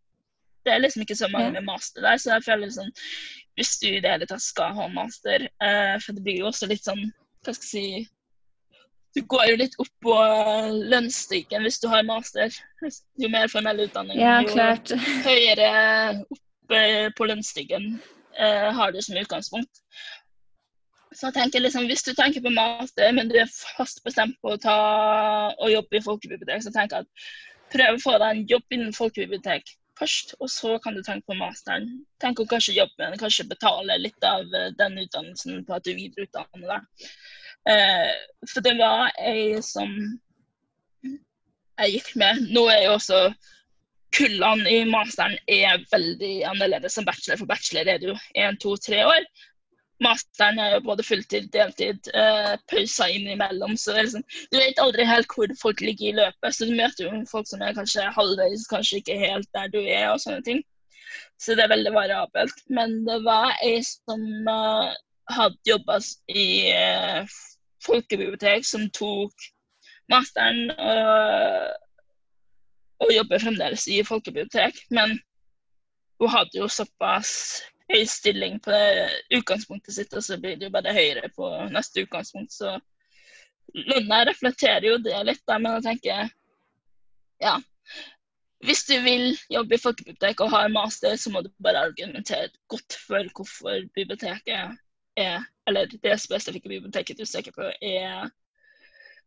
[SPEAKER 2] Det er liksom ikke så mange med master der, så jeg føler liksom hvis du i det hele tatt skal ha master For det blir jo også litt sånn hva skal jeg si Du går jo litt opp på lønnsstigen hvis du har master. Jo mer formell utdanning,
[SPEAKER 1] ja,
[SPEAKER 2] jo høyere opp på lønnsstigen eh, har du som utgangspunkt. Så jeg tenker liksom, Hvis du tenker på master, men du er fast bestemt på å ta og jobbe i folkebibliotek, så tenker jeg at prøv å få deg en jobb innen folkebibliotek først, og så kan du tenke på masteren. Tenk å kanskje jobbe, kanskje betale litt av den utdannelsen på at du videreutdanner deg. Eh, for det var ei som jeg gikk med. Nå er jo også kullene i masteren er veldig annerledes enn bachelor, for bachelor er jo én, to, tre år. Masteren er jo både fulltid, deltid, eh, pauser innimellom. Så liksom, du vet aldri helt hvor folk ligger i løpet. Så du møter jo folk som er kanskje halvveis, kanskje ikke helt der du er, og sånne ting. Så det er veldig variabelt. Men det var ei som uh, hadde jobba i uh, folkebibliotek som tok masteren og, og jobber fremdeles i folkebibliotek. Men hun hadde jo såpass høy stilling på det utgangspunktet sitt, og så blir det jo bare høyere på neste utgangspunkt. Så lønna reflekterer jo det litt, da, men jeg tenker ja. Hvis du vil jobbe i folkebibliotek og ha en master, så må du bare argumentere godt for hvorfor biblioteket er, eller det spesifikke biblioteket du søker på, er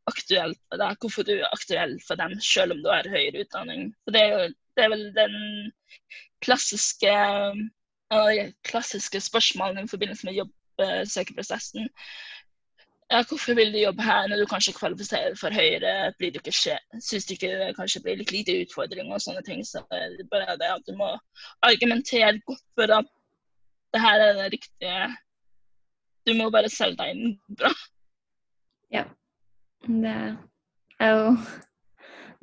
[SPEAKER 2] aktuelt for deg. Hvorfor du er aktuell for dem, selv om du har høyere utdanning. Det er jo det er vel den klassiske, uh, klassiske spørsmålene i forbindelse med jobbsøkeprosessen. Ja, hvorfor vil du jobbe her når du kanskje kvalifiserer for høyere? Blir du ikke Syns du ikke det kanskje blir litt lite utfordringer og sånne ting? Så det bare det at du må argumentere godt for at det her er det riktige du må bare selge deg inn bra.
[SPEAKER 1] Ja. Det er jo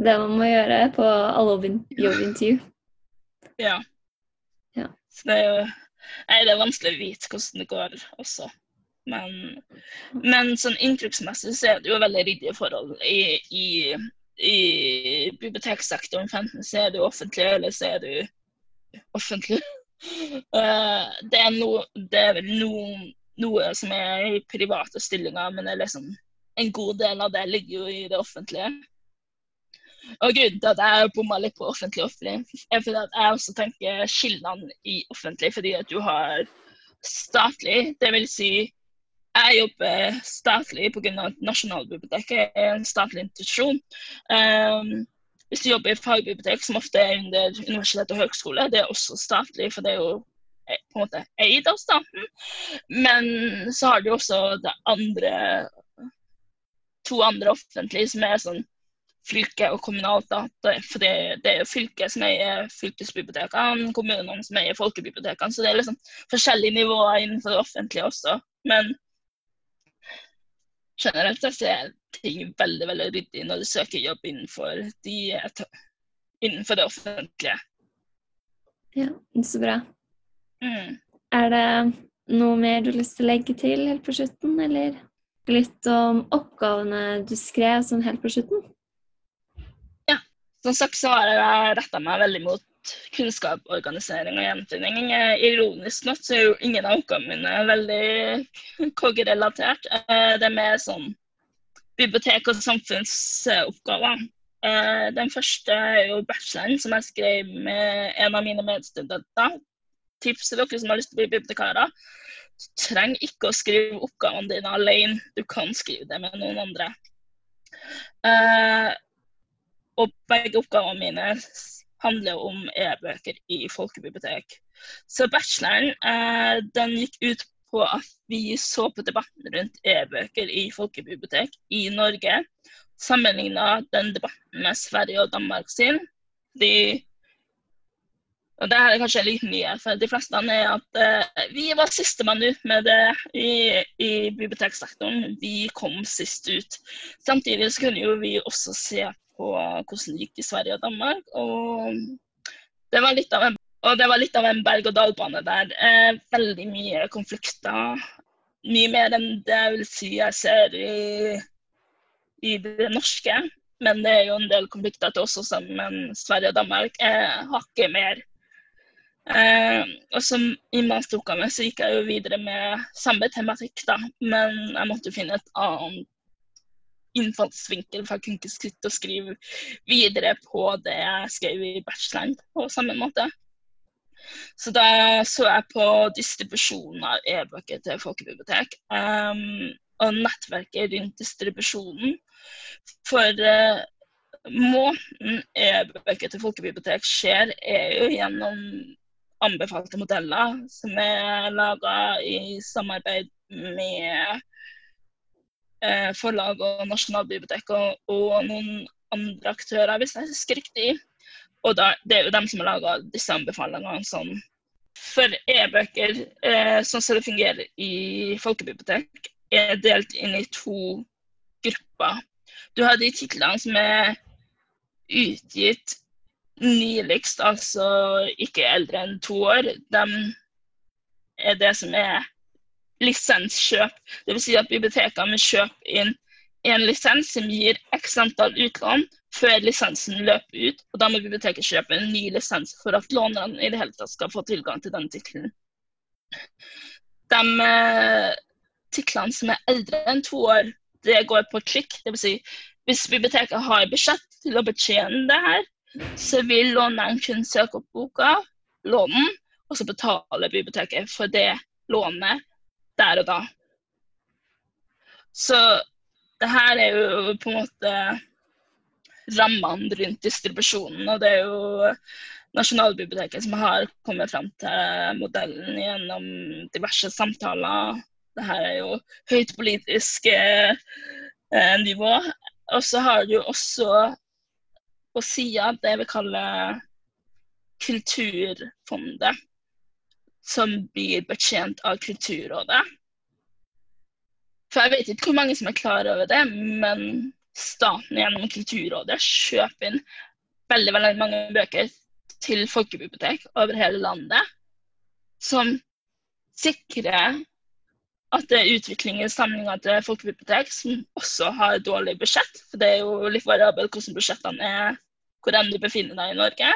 [SPEAKER 1] det man må gjøre på alle jobbintervju.
[SPEAKER 2] Ja. Så det er jo Nei, det er vanskelig å vite hvordan det går også. Men, men sånn inntrykksmessig så er det jo veldig ryddige forhold i, i, i biblioteksektoren. Enten så er du offentlig, eller så er du offentlig. Eh, det, er no, det er vel noe, noe som er i private stillinger, men liksom, en god del av det ligger jo i det offentlige. Og grunnen til at jeg bomma litt på offentlig og offentlig, er fordi at jeg også tenker skillene i offentlig fordi at du har statlig, vil si jeg jobber statlig pga. at Nasjonalbiblioteket er en statlig institusjon. Um, hvis du jobber i fagbibliotek, som ofte er under universitet og høgskole, det er også statlig, for det er jo eh, på en måte eid av staten. Men så har du også det andre to andre offentlige som er sånn fylke og kommunalt. da, For det, det er jo fylket som eier fylkesbibliotekene, kommunene som eier folkebibliotekene. Så det er liksom forskjellige nivåer innenfor det offentlige også. Men generelt sett er ting veldig veldig ryddig når du søker jobb innenfor, de, innenfor det offentlige.
[SPEAKER 1] Ja, så bra.
[SPEAKER 2] Mm.
[SPEAKER 1] Er det noe mer du har lyst til å legge til helt på slutten, eller litt om oppgavene du skrev sånn helt på slutten?
[SPEAKER 2] Som sagt så har jeg retta meg veldig mot kunnskap, organisering og gjenfinning. Ironisk nok så er jo ingen av oppgavene mine veldig KG-relatert. Eh, det er mer sånn bibliotek- og samfunnsoppgaver. Eh, den første er jo bacheloren, som jeg skrev med en av mine medstudenter. Tips til dere som har lyst til å bli bibliotekarer. Du trenger ikke å skrive oppgavene dine alene, du kan skrive det med noen andre. Og begge oppgavene mine handler om e-bøker i folkebibliotek. Så bacheloren eh, den gikk ut på at vi så på debatten rundt e-bøker i folkebibliotek i Norge. Sammenligna den debatten med Sverige og Danmark sin. De, og det er kanskje liten nyhet for de fleste, er at eh, vi var sistemann ut med det i, i biblioteksektoren. Vi kom sist ut. Samtidig så kunne jo vi også se på hvordan det gikk i Sverige og Danmark. Og det var litt av en, en berg-og-dal-bane der. Eh, veldig mye konflikter. Mye mer enn det jeg vil si jeg ser i, i det norske. Men det er jo en del konflikter til oss også, men Sverige og Danmark er hakket mer. Eh, og som I masteroppgaven så gikk jeg jo videre med samme tematikk, da, men jeg måtte finne et annet innfallsvinkel, for jeg kunne skrive videre på det jeg skrev i bacheloren på samme måte. Så da så jeg på distribusjonen av e-bøker til folkebibliotek. Um, og nettverket rundt distribusjonen. For uh, måten e-bøker til folkebibliotek skjer, er jo gjennom anbefalte modeller som er laga i samarbeid med forlag og Nasjonalbiblioteket og, og, noen andre aktører, hvis jeg husker riktig. Og da, det er jo dem som har laga disse anbefalingene. Sånn. For e-bøker, eh, sånn som det fungerer i folkebibliotek, er delt inn i to grupper. Du har de titlene som er utgitt nyligst, altså ikke eldre enn to år. De er det som er lisenskjøp. Dvs. Si at bibliotekene vil kjøpe inn en lisens som gir x antall utlån før lisensen løper ut. og Da må biblioteket kjøpe en ny lisens for at lånerne i det hele tatt skal få tilgang til den tittelen. De eh, titlene som er eldre enn to år, det går på klikk. Dvs. Si, hvis biblioteket har budsjett til å betjene det her, så vil låneren kunne søke opp boka, lånen, og så betaler biblioteket for det lånet der og da. Så det her er jo på en måte rammene rundt distribusjonen. Og det er jo Nasjonalbiblioteket som har kommet fram til modellen gjennom diverse samtaler. Det her er jo høyt politisk eh, nivå. Og så har du også på sida det vi kaller Kulturfondet som blir betjent av Kulturrådet. For jeg vet ikke hvor mange som er klar over det, men staten gjennom Kulturrådet kjøper inn veldig, veldig mange bøker til folkebibliotek over hele landet, som sikrer at det er utvikling i samlinga til folkebibliotek som også har dårlig budsjett. For det er jo litt variabelt hvordan budsjettene er hvor enn du befinner deg i Norge.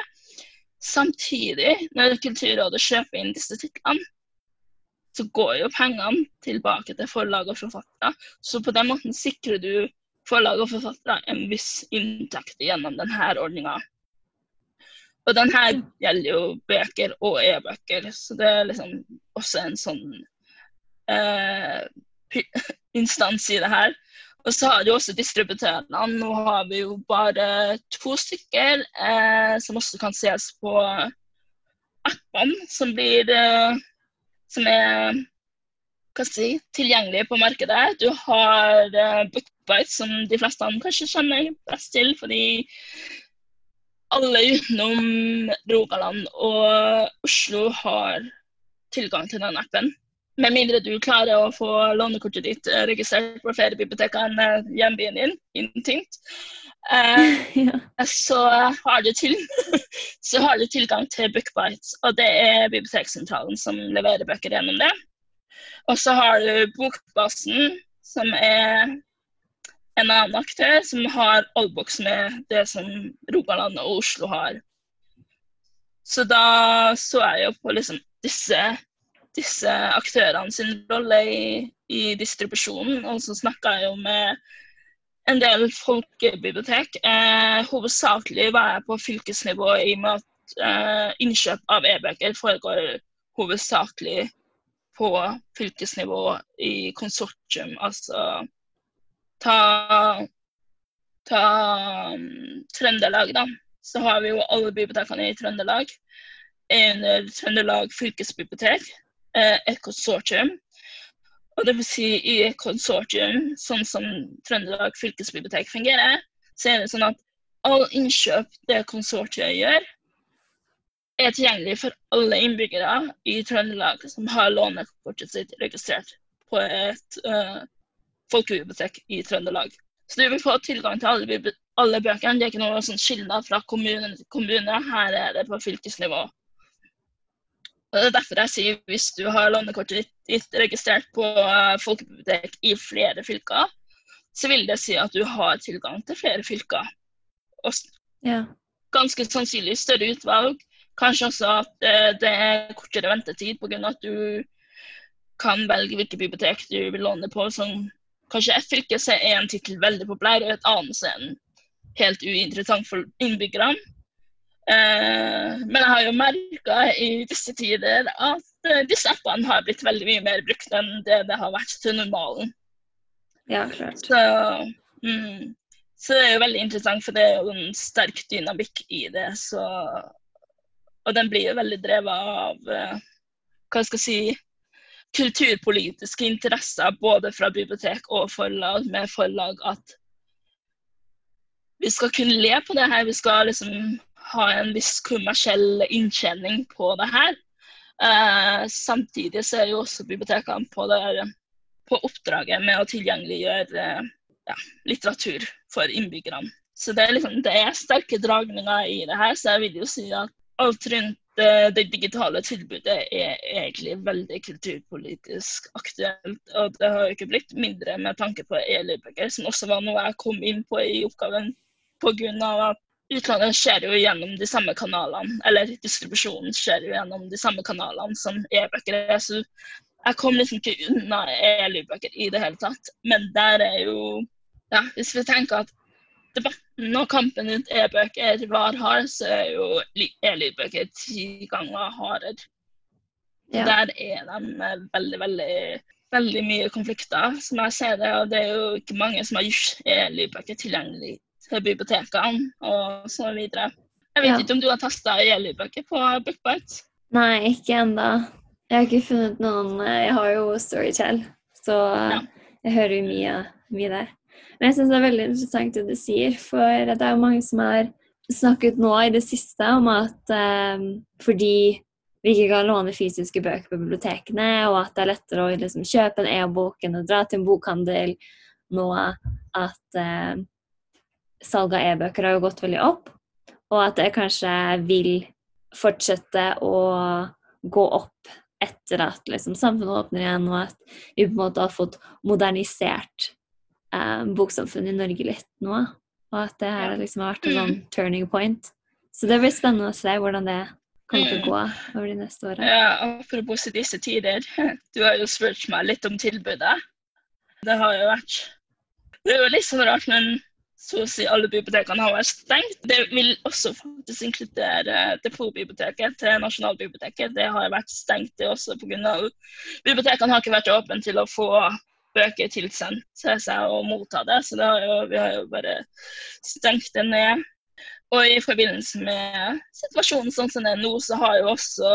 [SPEAKER 2] Samtidig, når Kulturrådet kjøper inn disse titlene, så går jo pengene tilbake til forlag og forfattere. Så på den måten sikrer du forlag og forfattere en viss inntekt gjennom denne ordninga. Og denne gjelder jo bøker og e-bøker, så det er liksom også en sånn eh, instans i det her. Og så har du også distributørene. Nå har vi jo bare to stykker eh, som også kan ses på appene som blir eh, som er hva si, tilgjengelige på markedet. Du har eh, Bookbite, som de fleste kanskje kjenner best til, fordi alle utenom Rogaland og Oslo har tilgang til den appen. Med mindre du klarer å få lånekortet ditt eh, registrert på flere bibliotek enn eh, hjembyen din. Intinkt. Eh, ja. så, har til, så, har du tilgang til Bookbites. og det er Biblioteksentralen som leverer bøker gjennom det. Og så har du Bokbasen, som er en annen aktør som har Oldbox med det som Rogaland og Oslo har. Så da så jeg jo på liksom disse, disse aktørene sin rolle i, i, distribusjonen, og så snakka jeg jo med en del folkebibliotek. Eh, hovedsakelig var jeg på fylkesnivå i og med at eh, innkjøp av e-bøker foregår hovedsakelig på fylkesnivå i konsortium, altså ta, ta um, Trøndelag, da, så har vi jo alle bibliotekene i Trøndelag. Under Trøndelag fylkesbibliotek, et konsortium. Og det vil si i et konsortium, sånn som Trøndelag fylkesbibliotek fungerer, så er det sånn at all innkjøp det konsortiet gjør, er tilgjengelig for alle innbyggere i Trøndelag som har lånekortet sitt registrert på et uh, folkebibliotek i Trøndelag. Så du vil få tilgang til alle, alle bøkene. Det er ikke noe sånn skiller fra kommune til kommune. Her er det på fylkesnivå. Og det er derfor jeg sier hvis du har lånekortet ditt registrert på eh, folkebibliotek i flere fylker, så vil det si at du har tilgang til flere fylker. Og ja. ganske sannsynlig større utvalg. Kanskje også at eh, det er kortere ventetid pga. at du kan velge hvilke bibliotek du vil låne på. Sånn kanskje ett fylke er en tittel veldig populær, og et annet er den helt uinteressant for innbyggerne. Eh, men jeg har jo merka i disse tider at eh, disse appene har blitt veldig mye mer brukt enn det det har vært til normalen.
[SPEAKER 1] Ja, klart.
[SPEAKER 2] Så, mm, så det er jo veldig interessant, for det er jo en sterk dynamikk i det. Så, og den blir jo veldig drevet av eh, hva skal jeg si kulturpolitiske interesser både fra bibliotek og forlag, med forlag at vi skal kunne le på det her. Vi skal liksom ha en viss kommersiell inntjening på det her. Eh, samtidig så er jo også bibliotekene på, det, på oppdraget med å tilgjengeliggjøre eh, ja, litteratur for innbyggerne. Så det er, liksom, det er sterke dragninger i det her, så jeg vil jo si at alt rundt det, det, digitale tilbudet er egentlig veldig kulturpolitisk aktuelt. Og det har jo ikke blitt mindre med tanke på e-lydbøker, som også var noe jeg kom inn på i oppgaven pga. at utlandet skjer jo gjennom de samme kanalene, eller distribusjonen skjer jo gjennom de samme kanalene som e-bøker er. Så jeg kom liksom ikke unna e-lydbøker i det hele tatt. Men der er jo ja, Hvis vi tenker at debatten og kampen rundt e-bøker var hard, så er jo e-lydbøker ti ganger hardere. Ja. Der er de veldig, veldig, veldig mye konflikter, som jeg ser det. Og det er jo ikke mange som har gjort e-lydbøker tilgjengelig til bibliotekene og så videre. Jeg vet ja. ikke om du har testa e-lydbøker på Bookbite?
[SPEAKER 1] Nei, ikke ennå. Jeg har ikke funnet noen Jeg har jo Storytell, så ja. jeg hører jo mye, mye der. Men jeg syns det er veldig interessant det du sier, for det er jo mange som har snakket nå i det siste om at um, fordi vi ikke kan låne fysiske bøker på bibliotekene, og at det er lettere å liksom, kjøpe en e-bok enn å dra til en bokhandel nå, at uh, salget av e-bøker har jo gått veldig opp, og at det kanskje vil fortsette å gå opp etter at liksom, samfunnet åpner igjen, og at vi på en måte har fått modernisert eh, boksamfunnet i Norge litt nå. Og at det her liksom har vært en sånn turning point. Så det blir spennende å se hvordan det kommer til å gå over de neste årene.
[SPEAKER 2] Ja, apropos disse tider. Du har jo spurt meg litt om tilbudet. Det har jo vært Det er jo litt sånn rart, men så å si alle bibliotekene har vært stengt. Det vil også faktisk inkludere Depotbiblioteket til Nasjonalbiblioteket. Det har vært stengt det også pga. bibliotekene har ikke vært åpne til å få bøker tilsendt til seg og motta det, så det har jo, vi har jo bare stengt det ned. Og i forbindelse med situasjonen sånn som det er nå, så har jo også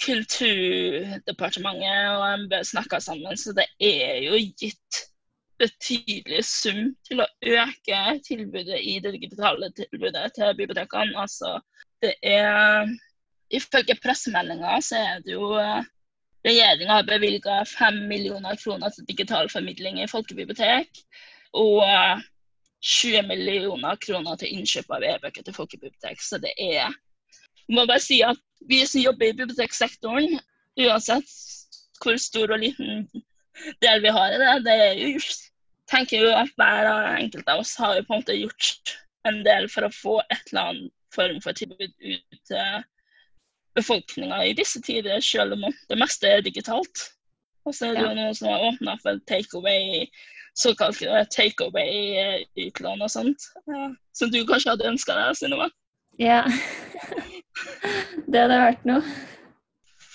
[SPEAKER 2] Kulturdepartementet og MB snakka sammen, så det er jo gitt betydelig sum til å øke tilbudet i det digitale tilbudet til bibliotekene. Altså, det er Ifølge pressemeldinga så er det jo Regjeringa har bevilga 5 millioner kroner til digital formidling i folkebibliotek. Og 20 millioner kroner til innkjøp av e-bøker til folkebibliotek. Så det er Jeg må bare si at vi som jobber i biblioteksektoren, uansett hvor stor og liten del vi har i det, det er jo tenker jo at hver enkelt av oss har jo på en måte gjort en del for å få et eller annet form for tilbud ut til befolkninga i disse tider, selv om det meste er digitalt. Og så er det jo noen som har åpna for takeaway, såkalt takeaway-utlån og sånt. Ja. Som du kanskje hadde ønska deg, Sinova?
[SPEAKER 1] Ja. det hadde vært noe.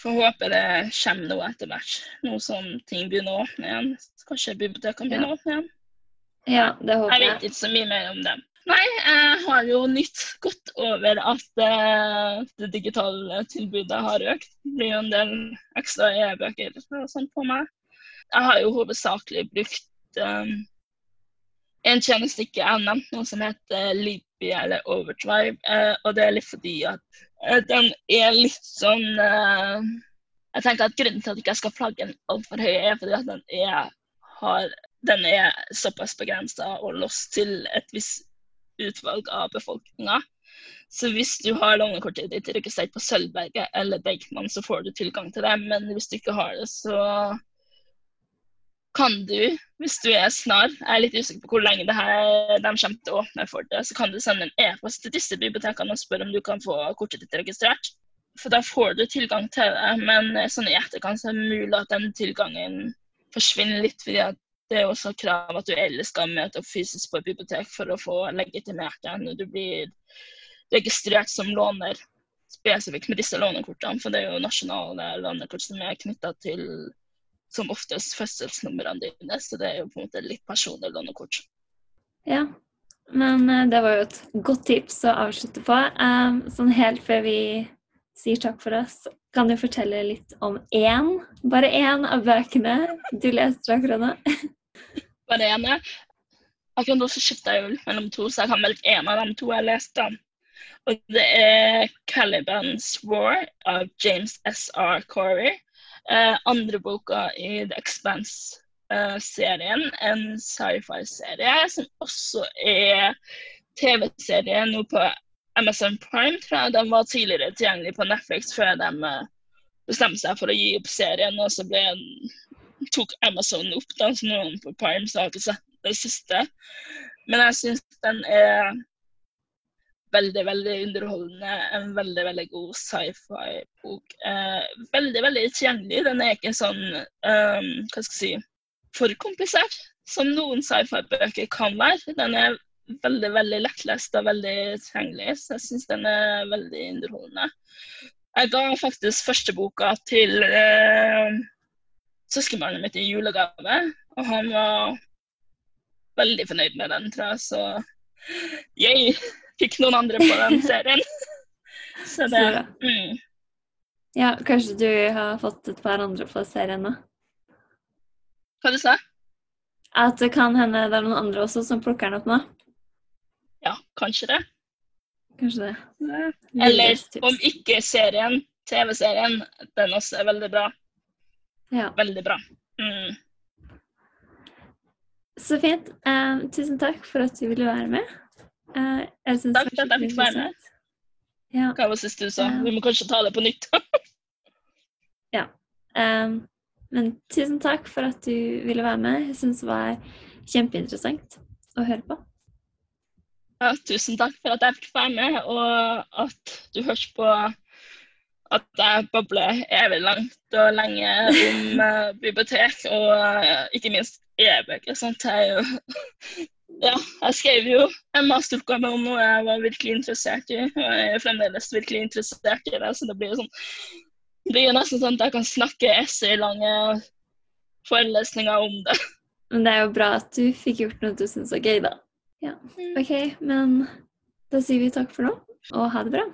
[SPEAKER 2] Får håpe det kommer noe etter hvert. Nå som ting begynner å åpne igjen. Kanskje bibliotekene begynner å åpne igjen.
[SPEAKER 1] Ja, det håper
[SPEAKER 2] jeg. Jeg vet ikke så mye mer om det. Nei, jeg har jo nytt godt over at uh, det digitale tilbudet har økt. Det blir jo en del ekstra e-bøker og sånt på meg. Jeg har jo hovedsakelig brukt um, en tjeneste ikke jeg nevnt, noe som heter Libby eller Overdrive. Uh, og det er litt fordi at den er litt sånn Jeg tenker at grunnen til at jeg ikke skal flagge den altfor høy, er fordi at den er har, den er såpass begrensa og låst til et visst utvalg av befolkninga. Så hvis du har lånekortet ditt registrert på Sølvberget eller Deichman, så får du tilgang til det. Men hvis du ikke har det, så kan du, hvis du er snar, jeg er litt usikker på hvor lenge det her, de kommer til å åpne for det, så kan du sende en e-post til disse bibliotekene og spørre om du kan få kortet ditt registrert. For da får du tilgang til det. Men sånn i etterkant så er det mulig at den tilgangen forsvinner litt. fordi at det er også krav at du ellers skal møte opp fysisk på et bibliotek for å få legitimert deg når du blir registrert som låner spesifikt med disse lånekortene. For det er jo nasjonale lånekort som er knytta til som oftest fødselsnumrene dine. Så det er jo på en måte litt personlig lånekort.
[SPEAKER 1] Ja, men eh, det var jo et godt tips å avslutte på. Um, sånn helt før vi sier takk for oss, kan du fortelle litt om én, bare én av bøkene du leste akkurat nå?
[SPEAKER 2] bare én, ja. Akkurat nå skifter jeg jo mellom to, så jeg kan velge én av de to jeg leste. Og det er 'Caliban's War' av James S.R. Corey. Eh, andre boka i The Expanse-serien, eh, en sci-fi-serie som også er TV-serie nå på Amazon Prime, tror jeg. Den var tidligere tilgjengelig på Netflix før de eh, bestemte seg for å gi opp serien. Og så ble, tok Amazon opp den, så noen på Prime så har ikke sett det siste. Men jeg syns den er veldig, veldig underholdende. En veldig, veldig god sci-fi-bok. Eh, veldig, veldig tilgjengelig. Den er ikke sånn um, hva skal jeg si, for komplisert som noen sci-fi-bøker kan være. Den er veldig veldig lettlest og veldig tilgjengelig, så jeg syns den er veldig underholdende. Jeg ga faktisk første boka til eh, søskenbarnet mitt i julegave, og han var veldig fornøyd med den, tror jeg. Så jeg fikk noen andre på den serien. Så det mm.
[SPEAKER 1] Ja, kanskje du har fått et par andre på serien nå?
[SPEAKER 2] Hva du sa
[SPEAKER 1] At det kan hende det er noen andre også som plukker den opp nå?
[SPEAKER 2] Ja, kanskje det.
[SPEAKER 1] Kanskje det.
[SPEAKER 2] Eller om ikke serien, TV-serien, den også er veldig bra.
[SPEAKER 1] Ja.
[SPEAKER 2] Veldig bra. Mm.
[SPEAKER 1] Så fint. Eh, tusen takk for at du ville være med. Eh, synes
[SPEAKER 2] Takk for at jeg fikk være med.
[SPEAKER 1] Ja.
[SPEAKER 2] Hva var det siste du sa? Vi må kanskje ta det på nytt.
[SPEAKER 1] Um, men tusen takk for at du ville være med. Jeg syns det var kjempeinteressant å høre på.
[SPEAKER 2] Ja, tusen takk for at jeg fikk være med, og at du hørte på at jeg babler evig langt og lenge om eh, bibliotek, og eh, ikke minst e-bøker. Sånt jeg er jo Ja, jeg skrev jo en masteroppgave om noe jeg var virkelig interessert i, og jeg er fremdeles virkelig interessert i det, så det blir jo sånn det blir jo nesten sånn at jeg kan snakke essaylange forelesninger om det.
[SPEAKER 1] Men det er jo bra at du fikk gjort noe du syns var gøy, da. Ja. OK, men da sier vi takk for nå, og ha det bra.